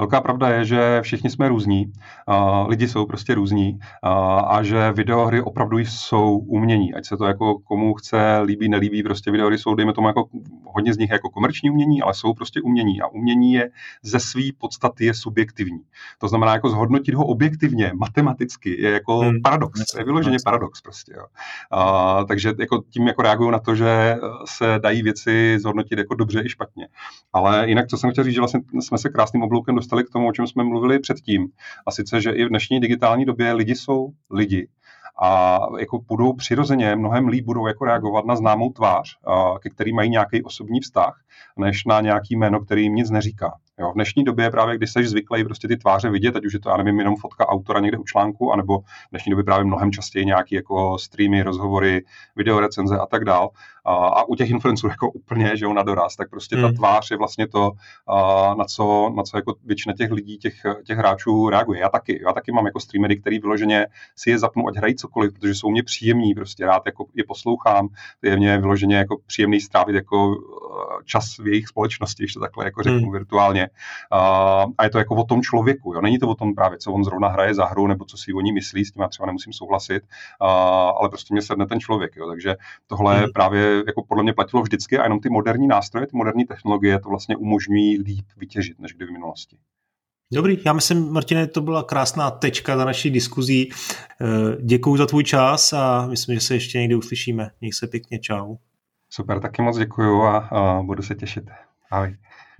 Velká pravda je, že všichni jsme různí, a lidi jsou prostě různí a, a že videohry opravdu jsou umění, ať se to jako komu chce líbí, nelíbí, prostě videohry jsou, dejme tomu, jako hodně z nich jako komerční umění, ale jsou prostě umění a umění je ze své podstaty je subjektivní. To znamená, jako zhodnotit ho objektivně, matematicky, je jako hmm. paradox, je vyloženě paradox prostě. Jo. A, takže jako tím jako reaguju na to, že se dají věci zhodnotit jako dobře i špatně. Ale jinak, co jsem chtěl říct, že vlastně jsme se krásným obloukem dostali dostali k tomu, o čem jsme mluvili předtím. A sice, že i v dnešní digitální době lidi jsou lidi a jako budou přirozeně mnohem líp budou jako reagovat na známou tvář, ke který mají nějaký osobní vztah, než na nějaký jméno, který jim nic neříká. Jo, v dnešní době právě, když jsi zvyklý prostě ty tváře vidět, ať už je to, já nevím, jenom fotka autora někde u článku, anebo v dnešní době právě mnohem častěji nějaký jako streamy, rozhovory, videorecenze a tak dál, a, a u těch influencerů jako úplně, že jo, na doraz, tak prostě ta hmm. tvář je vlastně to, a, na co, na co jako většina těch lidí, těch, těch hráčů reaguje. Já taky, já taky mám jako streamery, který vyloženě si je zapnu, ať hrají cokoliv, protože jsou mě příjemní, prostě rád jako je poslouchám, je mě vyloženě jako příjemný strávit jako eh, čas v jejich společnosti, ještě takhle jako řeknu hmm. virtuálně. A, a je to jako o tom člověku, jo. Není to o tom právě, co on zrovna hraje za hru, nebo co si o ní myslí, s tím já třeba nemusím souhlasit, a, ale prostě mě sedne ten člověk, jo. Takže tohle hmm. právě jako podle mě platilo vždycky a jenom ty moderní nástroje, ty moderní technologie to vlastně umožňují líp vytěžit, než kdy v minulosti. Dobrý, já myslím, Martine, to byla krásná tečka za naší diskuzí. Eh, děkuji za tvůj čas a myslím, že se ještě někdy uslyšíme. Měj se pěkně, čau. Super, taky moc děkuji a, a budu se těšit. Ahoj.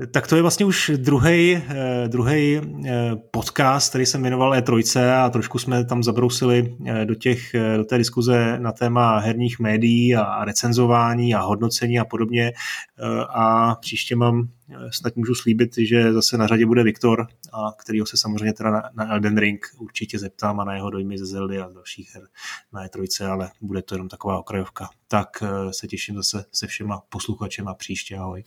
Tak to je vlastně už druhý druhý eh, podcast, který jsem věnoval E3 a trošku jsme tam zabrousili eh, do, těch, eh, do té diskuze na téma herních médií a recenzování a hodnocení a podobně. A příště mám, snad můžu slíbit, že zase na řadě bude Viktor, a kterýho se samozřejmě teda na, na Elden Ring určitě zeptám a na jeho dojmy ze Zeldy a dalších her na E3, ale bude to jenom taková okrajovka. Tak se těším zase se všema posluchačema příště. Ahoj.